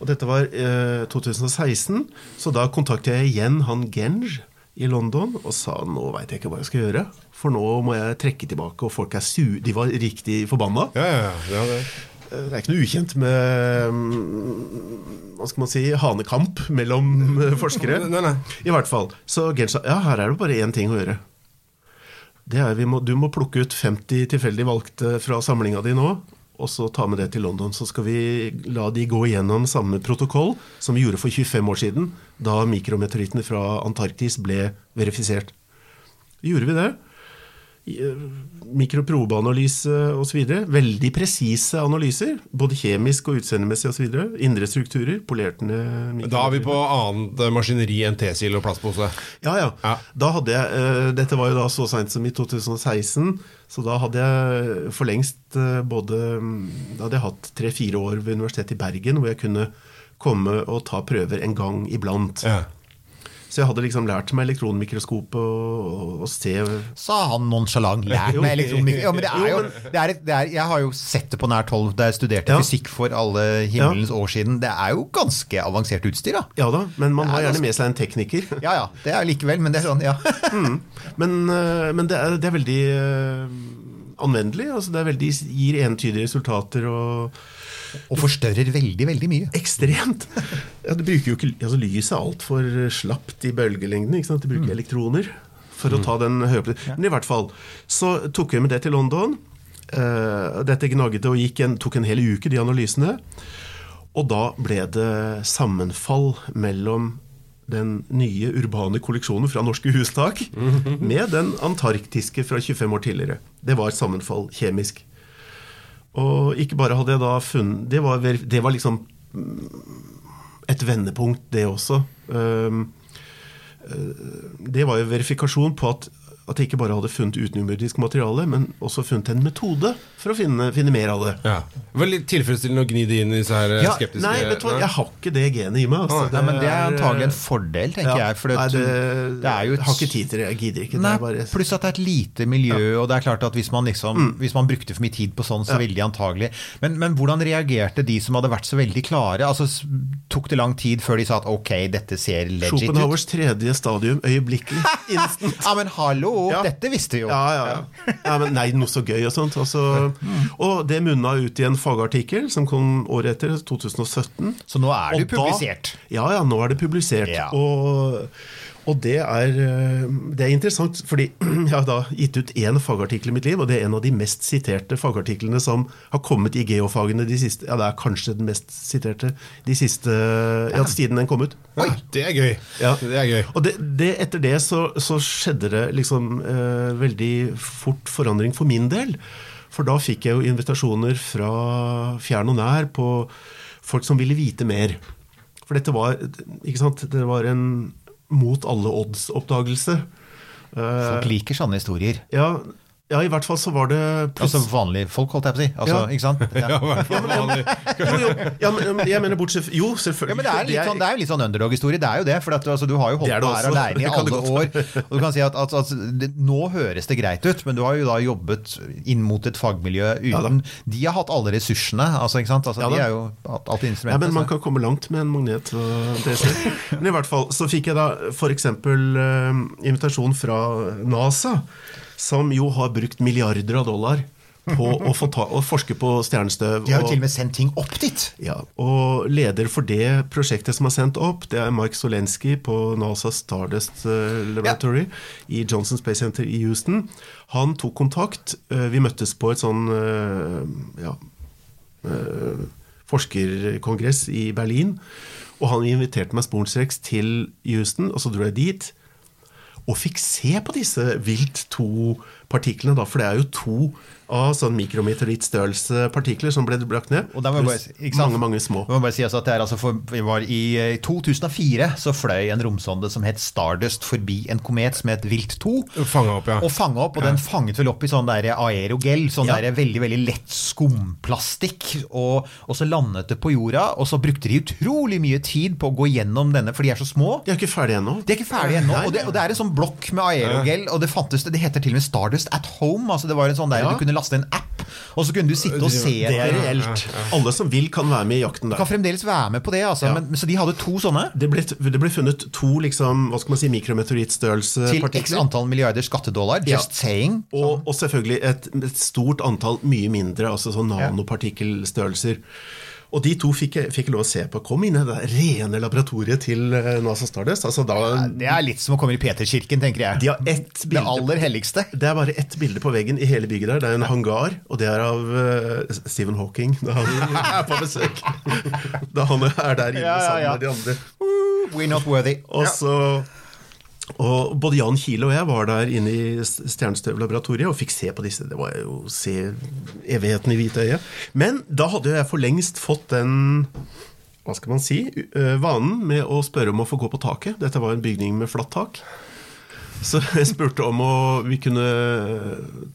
Og dette var eh, 2016, så da kontaktet jeg igjen han Genj i London og sa nå veit jeg ikke hva jeg skal gjøre, for nå må jeg trekke tilbake, og folk er su... De var riktig forbanna. Ja, ja, ja. det. Eh, Det er ikke noe ukjent med mm, hva skal man si, hanekamp mellom eh, forskere. Nei, nei. I hvert fall. Så Gern sa ja, her er det bare én ting å gjøre. Det er, vi må, du må plukke ut 50 tilfeldig valgte fra samlinga di nå, og så ta med det til London. Så skal vi la de gå igjennom samme protokoll som vi gjorde for 25 år siden, da mikrometeorittene fra Antarktis ble verifisert. Gjorde vi det? Eh, Mikroprobeanalyse osv. Veldig presise analyser, både kjemisk og utseendemessig osv. Indre strukturer, polerte ned Da er vi på annet eh, maskineri enn tesil og plastpose. Ja, ja. Ja. Da hadde jeg, eh, dette var jo da så seint som i 2016, så da hadde jeg for lengst både mm, Da hadde jeg hatt tre-fire år ved Universitetet i Bergen hvor jeg kunne komme og ta prøver en gang iblant. Ja. Så jeg hadde liksom lært meg elektronmikroskop og, se Sa han nonsjalant. Lært meg elektronmikroskopet. Ja, er Jo, det er det er, jeg har jo sett det på nært hold da jeg studerte Ja. fysikk for alle himmelens år siden. Det er jo ganske avansert utstyr, da. Ja da, men man har gjerne ganske- med seg en tekniker. Ja ja, det er likevel, men det er sånn, ja. Men, eh, men det, er, det er veldig eh, anvendelig. Altså det veldig, gir entydige resultater. og Og forstørrer veldig, veldig mye. Ekstremt! Ja, du bruker jo ikke, altså Lyset er altfor slapt i bølgelengden. ikke sant? Du bruker elektroner for å ta den høye Men i hvert fall, så tok vi med det til London. Eh, dette gnaget og gikk en, tok en hel uke, de analysene. Og da ble det sammenfall mellom den nye urbane kolleksjonen fra Norske Hustak med den antarktiske fra 25 år tidligere. Det var sammenfall kjemisk. Og ikke bare hadde jeg da funnet Det var, det var liksom mm, et vendepunkt, det også. Eh, Det var jo verifikasjon på at, at jeg ikke bare hadde funnet utenomjordisk materiale, men også funnet en metode for å finne, finne mer av det. Ja. Det var litt tilfredsstillende å gni det inn i disse her eh, Ja, skeptiske Nei, vet du hva, jeg har ikke det genet i meg. Altså. Nei, men det er antagelig en fordel, tenker Ja. jeg. For Nei, det, det, det er jo et jeg har ikke tid til det. Jeg gidder ikke. Nei, det bare, pluss at det er et lite miljø, og det er klart at hvis man, liksom, hvis man brukte for mye tid på sånn, så Ja. de antagelig. Men, men hvordan reagerte de som hadde vært så veldig klare? Altså, Tok det lang tid før de sa at ok, dette ser legit ut? Schopenhauers tredje stadium øyeblikkelig. Instant. Ja, men hallo, Ja. dette visste jo. Ja, ja, men nei, noe så gøy og sånt. Og, så, og det munna ut i en fagartikkel som kom året etter, 2017. Så nå er det jo Og da- publisert. ja, ja, nå er det publisert. Og, og det, er, eh, det er interessant, fordi jeg har da gitt ut én fagartikkel i mitt liv, og det er en av de mest siterte fagartiklene som har kommet i geofagene de siste Ja, det er kanskje den mest siterte de siste Ja, siden den kom ut. Oi, det er gøy. Ja. Det er gøy. Og det, det, etter det så, så skjedde det liksom eh, veldig fort forandring for min del. For da fikk jeg jo invitasjoner fra fjern og nær på folk som ville vite mer. For dette var ikke sant, det var en mot alle odds-oppdagelse. Eh, Folk liker sånne historier. ja, ja, i hvert fall så var det Altså vanlige folk, holdt jeg på å si. Altså, Ja. ikke sant? Ja. Ja, fall jo, jo, ja, men, jeg mener bortsett Jo, selvfølgelig. Ja, men Det er, litt sånn, det er jo litt sånn underdog-historie. Det er jo det. For at, altså, du har jo holdt på her alene i alle år. Og du kan si at, at det, Nå høres det greit ut, men du har jo da jobbet inn mot et fagmiljø Ja uten De har hatt alle ressursene. Altså, ikke sant? Altså, Ja de er jo hatt alt Ja, instrumentet. men man så- kan komme langt med en magnet. Men i hvert fall så fikk jeg da f.eks. Uh, invitasjon fra NASA, som jo har brukt milliarder av dollar på å, få ta, å forske på stjernestøv. De har jo til og med sendt ting opp dit. ja, og leder for det prosjektet som er sendt opp, det er Mike Solensky på NASA Stardust Laboratory Laboratory i Johnson Space Center i Houston. Han tok kontakt. eh, Vi møttes på et sånn eh, ja, eh, forskerkongress i Berlin. Og han inviterte meg sporenstreks til Houston, og så dro jeg dit. Og fikk se på disse Vilt to partiklene, da, for det er jo to av sånn mikrometeorittstørrelse partikler som ble brakt ned. Og må bare, ikke sant? mange, mange små. Jeg må bare si altså at det er altså for, vi var I eh, 2004 så fløy en romsonde som het Stardust forbi en komet som het Vilt 2. Fanget opp, ja. Og fanget opp, og den fanget vel opp i sånn der aerogel, sånn Ja. der veldig veldig lett skumplastikk. Og, og så landet det på jorda, og så brukte de utrolig mye tid på å gå gjennom denne, for de er så små. De er ikke ferdige ennå. De er ikke ferdige ennå. Og, det- og det er en sånn blokk med aerogel, og det fantes det heter til og med Stardust at home. altså Det var en sånn der Ja. Du kunne laste en app, og så kunne du sitte og se Det er reelt. Alle som vil, kan være med i jakten der. Kan fremdeles være med på det, altså. Ja. Men, så de hadde to sånne. Det ble, det ble funnet to liksom, hva skal man si, mikrometeorittstørrelse Til x antall milliarder skattedollar. Ja. Just saying. Og, og selvfølgelig et, et stort antall mye mindre, altså sånn nanopartikkelstørrelser. Og de to fikk fikk lov å se på. Kom inn i det rene laboratoriet til eh, NASA Stardust. Altså da, Det er litt som å komme i Peterkirken, tenker jeg. de har ett bilde, det aller helligste. Det er bare ett bilde på veggen i hele bygget der. Det er en hangar, og det er av uh, Stephen Hawking da han er på besøk. Da han er der inne Ja, ja, ja. sammen med de andre. We're not worthy. Og så og Både Jan Kiel og jeg var der inne i Stjernestøv-laboratoriet og fikk se på disse. Det var jo å se evigheten i hvite øye. Men da hadde jeg for lengst fått den hva skal man si, vanen med å spørre om å få gå på taket. Dette var en bygning med flatt tak. Så jeg spurte om å, vi kunne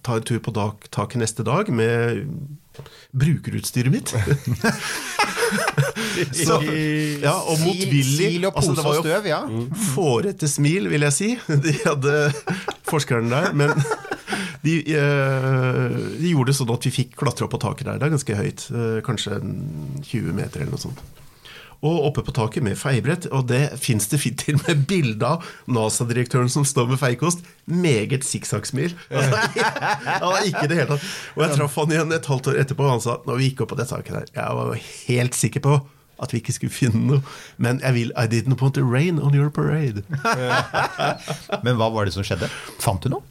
ta en tur på taket neste dag med brukerutstyret mitt. Så, ja, og motvillig sil og altså, pose altså, og støv, ja. Fårete smil, vil jeg si. De hadde forskerne der. Men de, eh, de gjorde det sånn at vi fikk klatre opp på taket der. Det er ganske høyt. eh, Kanskje 20 meter eller noe sånt. Og oppe på taket med feiebrett, og det fins det fint til med bilde av NASA-direktøren som står med feiekost. Meget sikksakksmil. Altså, er ikke i det hele tatt. Og jeg traff han igjen et halvt år etterpå, og han sa når vi gikk opp på det taket der Jeg var helt sikker på at vi ikke skulle finne noe. Men jeg vil I didn't want to rain on your parade. Men hva var det som skjedde? Fant du noe?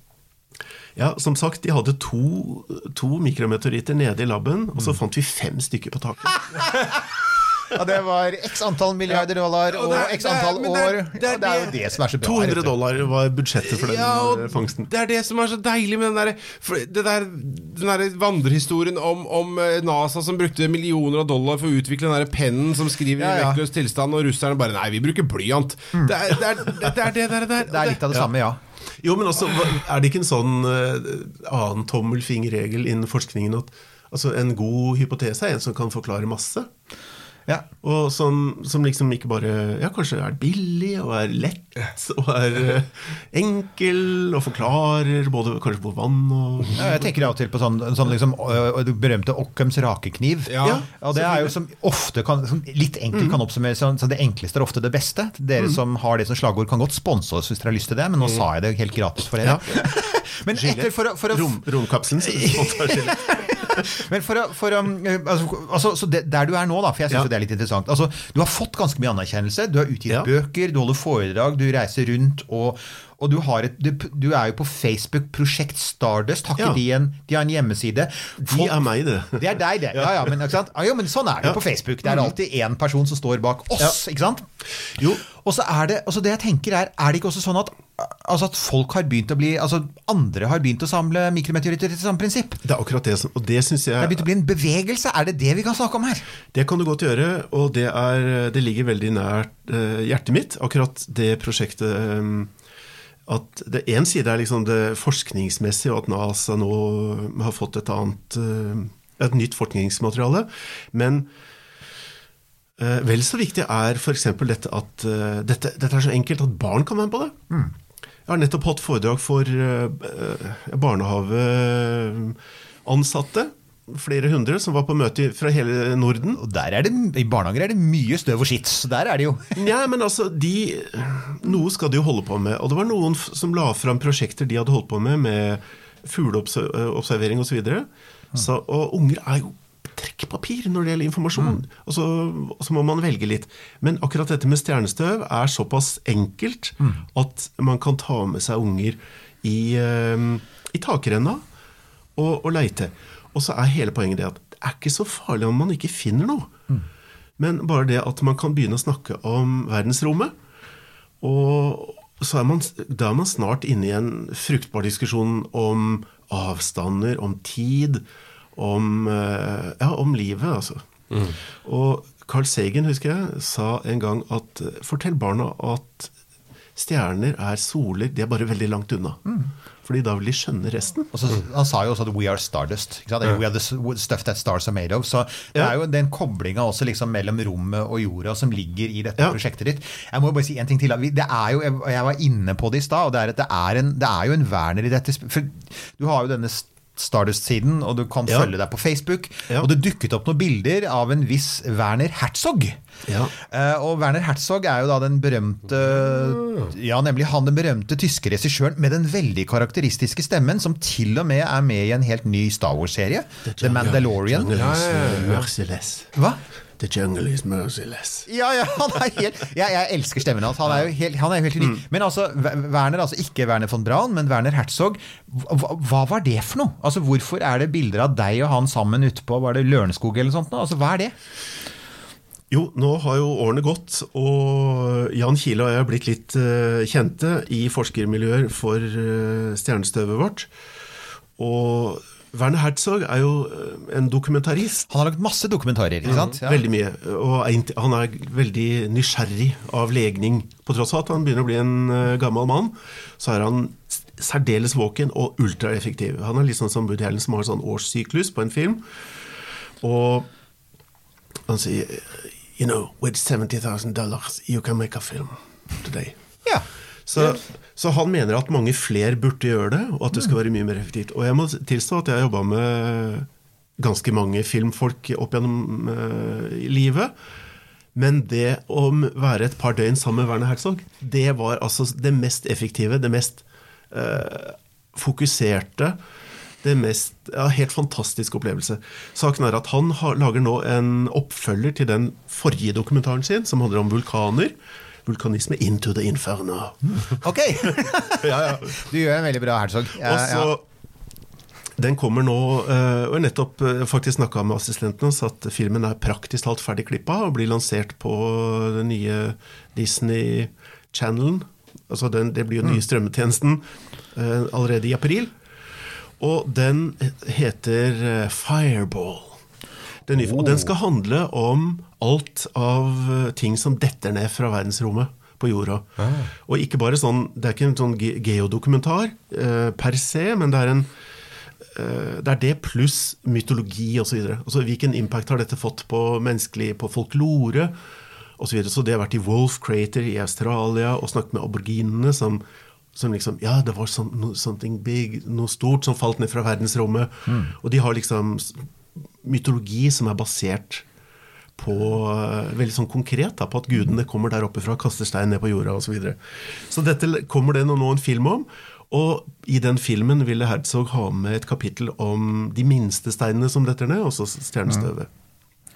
Ja, som sagt, de hadde to, to mikrometeoritter nede i laben, og så fant vi fem stykker på taket. Ja, Det var x antall milliarder dollar og Og det er- x antall det er- år. det er- det er det er jo det- som er så bra. 200 rett og slett. dollar var budsjettet for den Ja, og eh, fangsten. Det er det som er så deilig med den der, for det der, den der vandrehistorien om, om eh, NASA som brukte millioner av dollar for å utvikle den der pennen som skriver Ja, i ja. vektløs tilstand, og russerne bare Nei, vi bruker blyant. Det, er, det, er, det er det der. Det er litt av det samme, ja. Jo, men altså, er det ikke en sånn uh, annen tommelfingerregel innen forskningen at altså, en god hypotese er en som kan forklare masse? Ja. Og som, som liksom ikke bare Ja, kanskje er billig og er lett og er eh, enkel og forklarer både kanskje på vann og Ja, Jeg tenker av og til på sånn, sånn liksom, berømte Occams rakekniv. Ja, og det er jo som ofte kan, som litt enkelt kan oppsummeres sånn, så det enkleste er ofte det beste. Dere som har det som slagord, kan godt sponse oss hvis dere har lyst til det, men nå sa jeg det helt gratis for dere. men etter for å, for å Rom, romkapselen. Men for å, for å altså, altså, så det, Der du er nå, da, for jeg syns Ja. det er litt interessant altså, Du har fått ganske mye anerkjennelse. Du har utgitt Ja. bøker, du holder foredrag, du reiser rundt. og og du, har et, du, du er jo på Facebook Prosjekt Stardust. Har ikke Ja. de, en, de har en hjemmeside? De er meg, det. Det er deg, det. Ja, ja, men? Ah, jo, men sånn er det Ja. på Facebook. Det er alltid én person som står bak oss. ikke sant? Jo. Og så er det altså det jeg tenker er, er det ikke også sånn at, altså at folk har begynt å bli altså Andre har begynt å samle mikrometeoritter etter samme prinsipp? Det er akkurat det som Og det syns Det har begynt å bli en bevegelse. Er det det vi kan snakke om her? Det kan du godt gjøre, og det, er, det ligger veldig nært eh, hjertet mitt, akkurat det prosjektet. Eh, at det Én side er liksom det forskningsmessige, og at NASA nå har fått et annet eh, et nytt forskningsmateriale. Men eh, vel så viktig er f.eks. dette at eh, dette, dette er så enkelt at barn kan være med på det. Jeg har nettopp hatt foredrag for eh, barnehageansatte. Flere hundre som var på møte fra hele Norden. Og der er det, I barnehager er det mye støv og skitt. Så der er det jo. ja, men altså, de, Noe skal de jo holde på med. Og det var noen som la fram prosjekter de hadde holdt på med, med fugleobservering osv. Så, og unger er jo trekkpapir når det gjelder informasjon. Og, så, og så må man velge litt. Men akkurat dette med stjernestøv er såpass enkelt at man kan ta med seg unger i, eh, i takrenna og, og leite. Og så er hele poenget det at det er ikke så farlig om man ikke finner noe. Men bare det at man kan begynne å snakke om verdensrommet. Og så er man, da er man snart inne i en fruktbar diskusjon om avstander, om tid, om, eh, ja, om livet, altså. Og Carl Sagen, husker jeg, sa en gang at fortell barna at stjerner er soler, de er bare veldig langt unna. Fordi da vil de skjønne resten. Og så, han sa jo også at 'we are stardust'. Ikke sant? Eller, We are the stuff that stars are made of. Så det er jo den koblinga også liksom mellom rommet og jorda som ligger i dette Ja. prosjektet ditt. Jeg må bare si en ting til. Det er jo, jeg var inne på det i stad, og det er at det er, en, det er jo en Werner i dette. For du har jo denne Stardust-siden, og du kan Ja. følge deg på Facebook. Ja. Og det dukket opp noen bilder av en viss Werner Herzog. Ja. Uh, og Werner Herzog er jo da den berømte Ja, nemlig han den berømte tyske regissøren med den veldig karakteristiske stemmen, som til og med er med i en helt ny Star Wars-serie. The Mandalorian. Ja, ja, ja, merciless. Hva? The jungle is merciless. Ja, ja, han er helt Jeg, jeg elsker stemmen hans. Han er jo helt, han er jo helt mm. Men altså, Werner, altså ikke Werner von Braun, men Werner Herzog. Hva, hva var det for noe? Altså, Hvorfor er det bilder av deg og han sammen ute på var det Lørenskog eller noe sånt? Altså, Hva er det? Jo, nå har jo årene gått, og Jan Kile og jeg har blitt litt uh, kjente i forskermiljøer for uh, stjernestøvet vårt. Og Werner Herzog er jo eh, en dokumentarist. Han har lagd masse dokumentarer, ikke sant? Ja. Veldig mye. Og han er veldig nysgjerrig av legning. På tross av at han begynner å bli en eh, gammel mann, så er han særdeles våken og ultraeffektiv. Han er litt sånn som Woody Allen som har sånn årssyklus på en film. Og han sier You know, with 70,000 dollars you can make a film today. Ja. Så, så han mener at mange flere burde gjøre det, og at det skal være mye mer effektivt. Og jeg må tilstå at jeg har jobba med ganske mange filmfolk opp gjennom uh, livet. Men det å være et par døgn sammen med Werner Herzog, det var altså det mest effektive, det mest uh, fokuserte, det mest ja, Helt fantastisk opplevelse. Saken er at han har, lager nå en oppfølger til den forrige dokumentaren sin, som handler om vulkaner. Vulkanisme into the inferno. Ok! Du gjør en veldig bra Herzog. Ja, Og Den kommer nå eh, Og jeg nettopp eh, faktisk snakka med assistenten hans at filmen er praktisk talt ferdig klippa og blir lansert på den nye Disney Channelen. Altså den, det blir jo den nye strømmetjenesten eh, allerede i april. Og den heter eh, Fireball. Den, nye, og den skal handle om alt av eh, ting som detter ned fra verdensrommet på jorda. Og ikke bare sånn, Det er ikke en sånn geodokumentar eh, per se, men det er en eh, det er det pluss mytologi osv. Altså, hvilken impact har dette fått på menneskelig, på folklore osv. Så, videre. så det har vært i Wolf Crater i Australia og snakket med aborginene som, som liksom Ja, det var some, no, something big, noe stort som falt ned fra verdensrommet. Og de har liksom mytologi som er basert på eh, veldig sånn konkret da, på at gudene kommer der oppe fra kaster stein ned på jorda osv. Så, videre. så dette kommer det nå en film om. Og i den filmen ville Herzog ha med et kapittel om de minste steinene som detter ned, også stjernestøvet.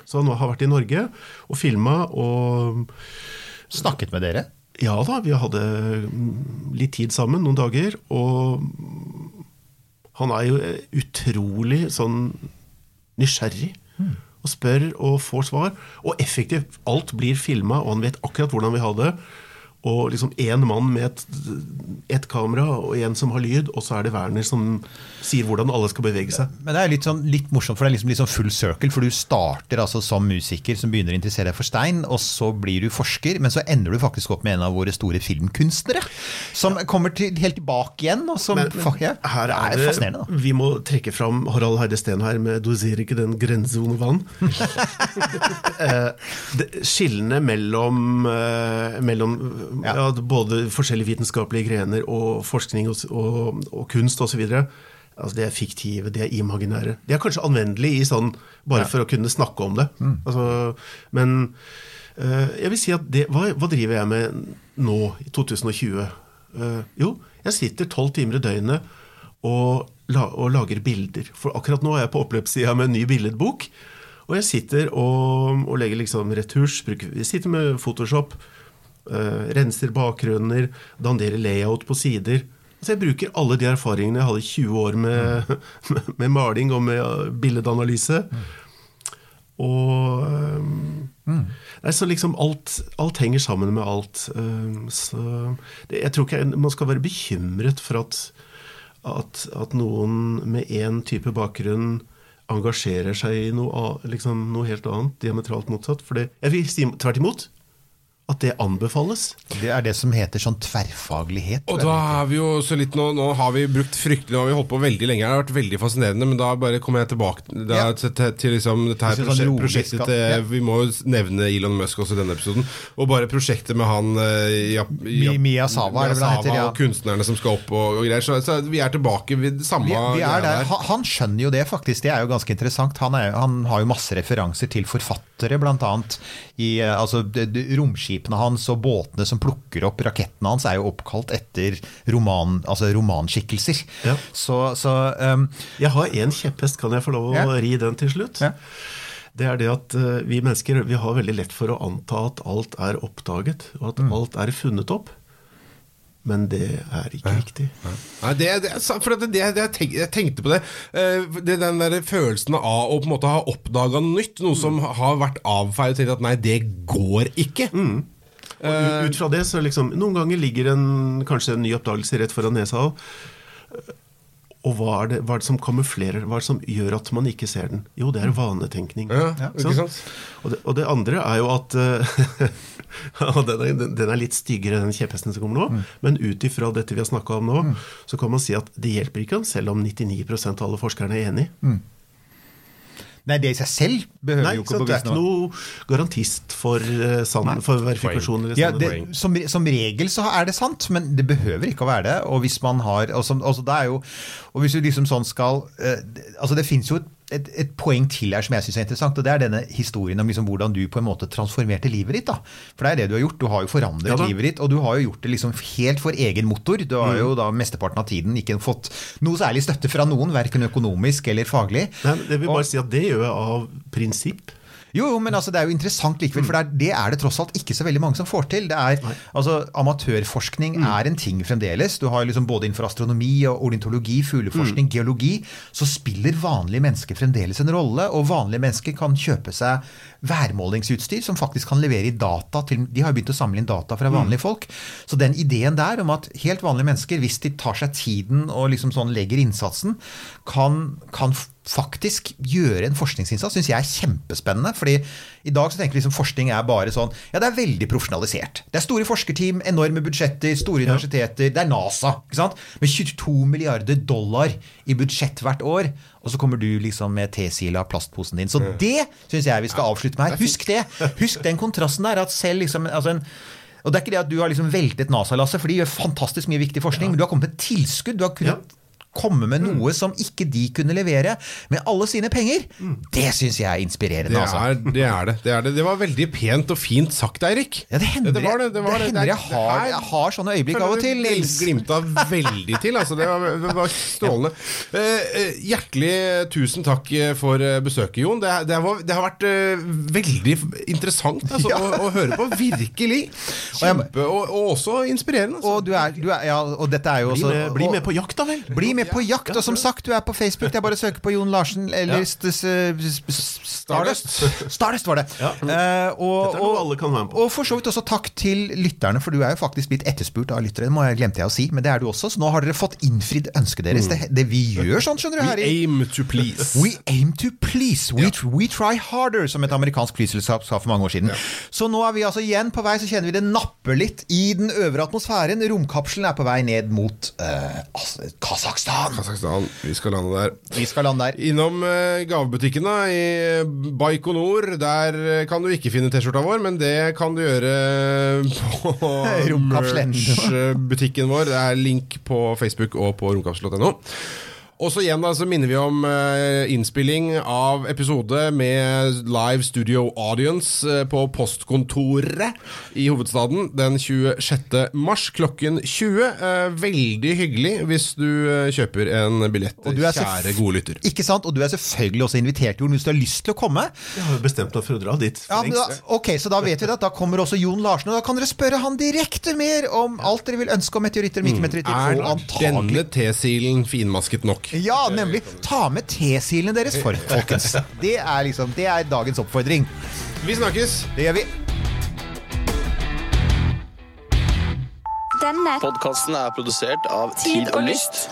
Så han har vært i Norge og filma og Snakket med dere? ja da, vi hadde mm, litt tid sammen, noen dager, og han er jo eh, utrolig sånn nysgjerrig. Og spør og får svar. Og effektivt. Alt blir filma, og han vet akkurat hvordan vi har det. Og liksom én mann med et, et kamera og en som har lyd, og så er det Werner som sier hvordan alle skal bevege seg. Men det er litt, sånn, litt morsomt, for det er liksom litt sånn full circle. For du starter altså som musiker som begynner å interessere deg for stein, og så blir du forsker, men så ender du faktisk opp med en av våre store filmkunstnere. Som kommer til, helt tilbake igjen. Og som, Men fuck, ja, her det er er det, fascinerende. da. Vi må trekke fram Harald Heide Steen her med 'doser ikke den grense under vann'. Eh, Skillene mellom, eh, mellom ja. både forskjellige vitenskapelige grener og forskning og, og, og kunst osv. Altså det er fiktive, det er imaginære. Det er kanskje anvendelig i sånn, bare for å kunne snakke om det. Altså, men uh, jeg vil si at det, hva, hva driver jeg med nå, i 2020? Uh, jo, jeg sitter tolv timer i døgnet og, la, og lager bilder. For akkurat nå er jeg på oppløpssida med en ny billedbok. Og jeg sitter og, og legger liksom retusj. Bruker, jeg sitter med Photoshop. Eh, renser bakgrunner. Danderer layout på sider. Altså jeg bruker alle de erfaringene jeg hadde i 20 år med, med maling og med billedanalyse. billedanalyse. Og øhm, Nei, så liksom alt, alt henger sammen med alt. Um, så det, jeg tror ikke man skal være bekymret for at, at, at noen med én type bakgrunn engasjerer seg i noe, liksom, noe helt annet, diametralt motsatt. For det, jeg vil si tvert imot at det anbefales. Det er det som heter sånn tverrfaglighet. Og da er vi jo så litt nå, nå har vi brukt fryktelig Nå har vi holdt på veldig lenge. Det har vært veldig fascinerende, men da bare kommer jeg tilbake da, Ja. til, til, til liksom dette her prosjektet, vi sånn prosjektet til ja. Vi må jo nevne Elon Musk også i denne episoden. Og bare prosjektet med han ja, ja, Miyazawa, er det vel han heter, ja. og kunstnerne som skal opp og, og greier. Så, så vi er tilbake ved det samme Vi, vi greia er der. Han, han skjønner jo det, faktisk. Det er jo ganske interessant. Han, er, han har jo masse referanser til forfattere, bl.a. i eh, altså, de- romskipene hans og båtene som plukker opp rakettene hans, er jo oppkalt etter roman, altså romanskikkelser. Ja. Så, så um, Jeg har én kjepphest, kan jeg få lov å Ja. ri den til slutt? Ja. Det er det at eh, vi mennesker vi har veldig lett for å anta at alt er oppdaget, og at Mm. alt er funnet opp. Men det er ikke riktig. Nei, det, det, er for at det, det, jeg, tenk, jeg tenkte på det. Eh, det Den der følelsen av å på en måte ha oppdaga noe nytt, noe som har vært avfeid, og tenkt at nei, det går ikke. Og ut- ut fra det så liksom Noen ganger ligger en, kanskje en ny oppdagelse rett foran nesa. Og, og hva er, det, hva er det som kamuflerer? Hva er det som gjør at man ikke ser den? Jo, det er vanetenkning. Ja, ikke sant? Og, det, og det andre er jo at eh, den, er, den- er litt styggere, den kjepphesten som kommer nå. Men ut ifra dette vi har snakka om nå, så kan man si at det hjelper ikke, selv om 99% av alle forskerne er enig. Nei, det i seg selv behøver Nei, jo ikke å bevise noe. Det er ikke noe garantist for, uh, sann, for verifikasjon. Ja, det, som, som regel så er det sant, men det behøver ikke å være det. Og hvis man har og som, det er jo, og hvis du liksom sånn skal uh, Altså det fins jo et, et, et poeng til her som jeg syns er interessant, og det er denne historien om liksom hvordan du på en måte transformerte livet ditt. da. For det er det du har gjort. Du har jo forandret Ja livet ditt, og du har jo gjort det liksom helt for egen motor. Du har Mm. jo da mesteparten av tiden ikke fått noe særlig støtte fra noen, verken økonomisk eller faglig. Nei, men det vil Og- bare si at det gjør jeg av prinsipp. Jo, jo, men altså, det er jo interessant likevel, for det er, det er det tross alt ikke så veldig mange som får til. Det er, altså, Amatørforskning er en ting fremdeles. Du har liksom Både innenfor astronomi og ornitologi, fugleforskning, geologi, så spiller vanlige mennesker fremdeles en rolle. Og vanlige mennesker kan kjøpe seg værmålingsutstyr som faktisk kan levere i data til De har jo begynt å samle inn data fra vanlige folk. Så den ideen der om at helt vanlige mennesker, hvis de tar seg tiden og liksom sånn legger innsatsen, kan, kan faktisk gjøre en forskningsinnsats, syns jeg er kjempespennende. fordi i dag så tenker vi liksom forskning er bare sånn Ja, det er veldig profesjonalisert. Det er store forskerteam, enorme budsjetter, store universiteter. Det er NASA, ikke sant? Med 22 milliarder dollar i budsjett hvert år. Og så kommer du liksom med tesila plastposen din. Så det syns jeg vi skal avslutte med her. Husk det! Husk den kontrasten der. At selv liksom altså en og det er ikke det at du har liksom veltet NASA-lasset, for de gjør fantastisk mye viktig forskning, men du har kommet med tilskudd. Du har kunnet komme med Mm. noe som ikke de kunne levere, med alle sine penger. Det syns jeg er inspirerende. Det altså. er, det er det. Det er det. Det var veldig pent og fint sagt, Eirik. Ja, det hender, det var det, det, var det det. hender er- jeg, har, jeg har sånne øyeblikk av og til. Nils. Glimta veldig til. Altså, det, var, var strålende. Eh, eh, hjertelig tusen takk eh, for eh, besøket, Jon. Det, det, var, det har vært eh, veldig interessant altså, Ja. å, å høre på. Virkelig. Kjempe, og, og også inspirerende. Altså. Og, du er, du er, ja, og dette er jo Bli også med, bli med på jakt, da vel! Bli med på jakt, og som sagt, du er på Facebook. Det er bare å søke på Jon Larsen eller Stardust. Stardust var det. Eh, og, med og for så vidt også takk til lytterne, for du er jo faktisk blitt etterspurt av lyttere. Det må jeg glemte jeg å si, men det er du også. Så nå har dere fått innfridd ønsket deres. Det, det vi gjør sånn, skjønner du. her We aim to please. We aim to please. We, we try harder, som et amerikansk flyselskap sa for mange år siden. Så nå er vi altså igjen på vei, så kjenner vi det napper litt i den øvre atmosfæren. Romkapselen er på vei ned mot uh, altså, Kasakhstan. Kasakhstan. Vi skal lande der. Vi skal lande der. Innom gavebutikkene gavebutikken da, i Baikonur. Der eh, kan du ikke finne T-skjorta vår, men det kan du gjøre på merch-butikken vår. Det er link på Facebook og på romkapsel.no. Og så igjen da, så minner vi om eh, innspilling av episode med live studio audience eh, på postkontoret i hovedstaden den 26. mars klokken 20. Eh, veldig hyggelig hvis du eh, kjøper en billett, Og du er kjære gode lytter. Ikke sant? Og du er selvfølgelig også invitert, Jon, hvis du har lyst til å komme. Jeg har jo bestemt meg for å dra dit. Ja, men da, ok, Så da vet vi det at da kommer også Jon Larsen, og da kan dere spørre han direkte mer om alt dere vil ønske om meteoritter og mikrometeoritter. Er og antagelig denne T-silen finmasket nok? Ja, nemlig. Ta med tesilene deres, for, folkens. Det er liksom, det er dagens oppfordring. Vi snakkes! Det gjør vi. Denne Podkasten er produsert av Tid og Lyst.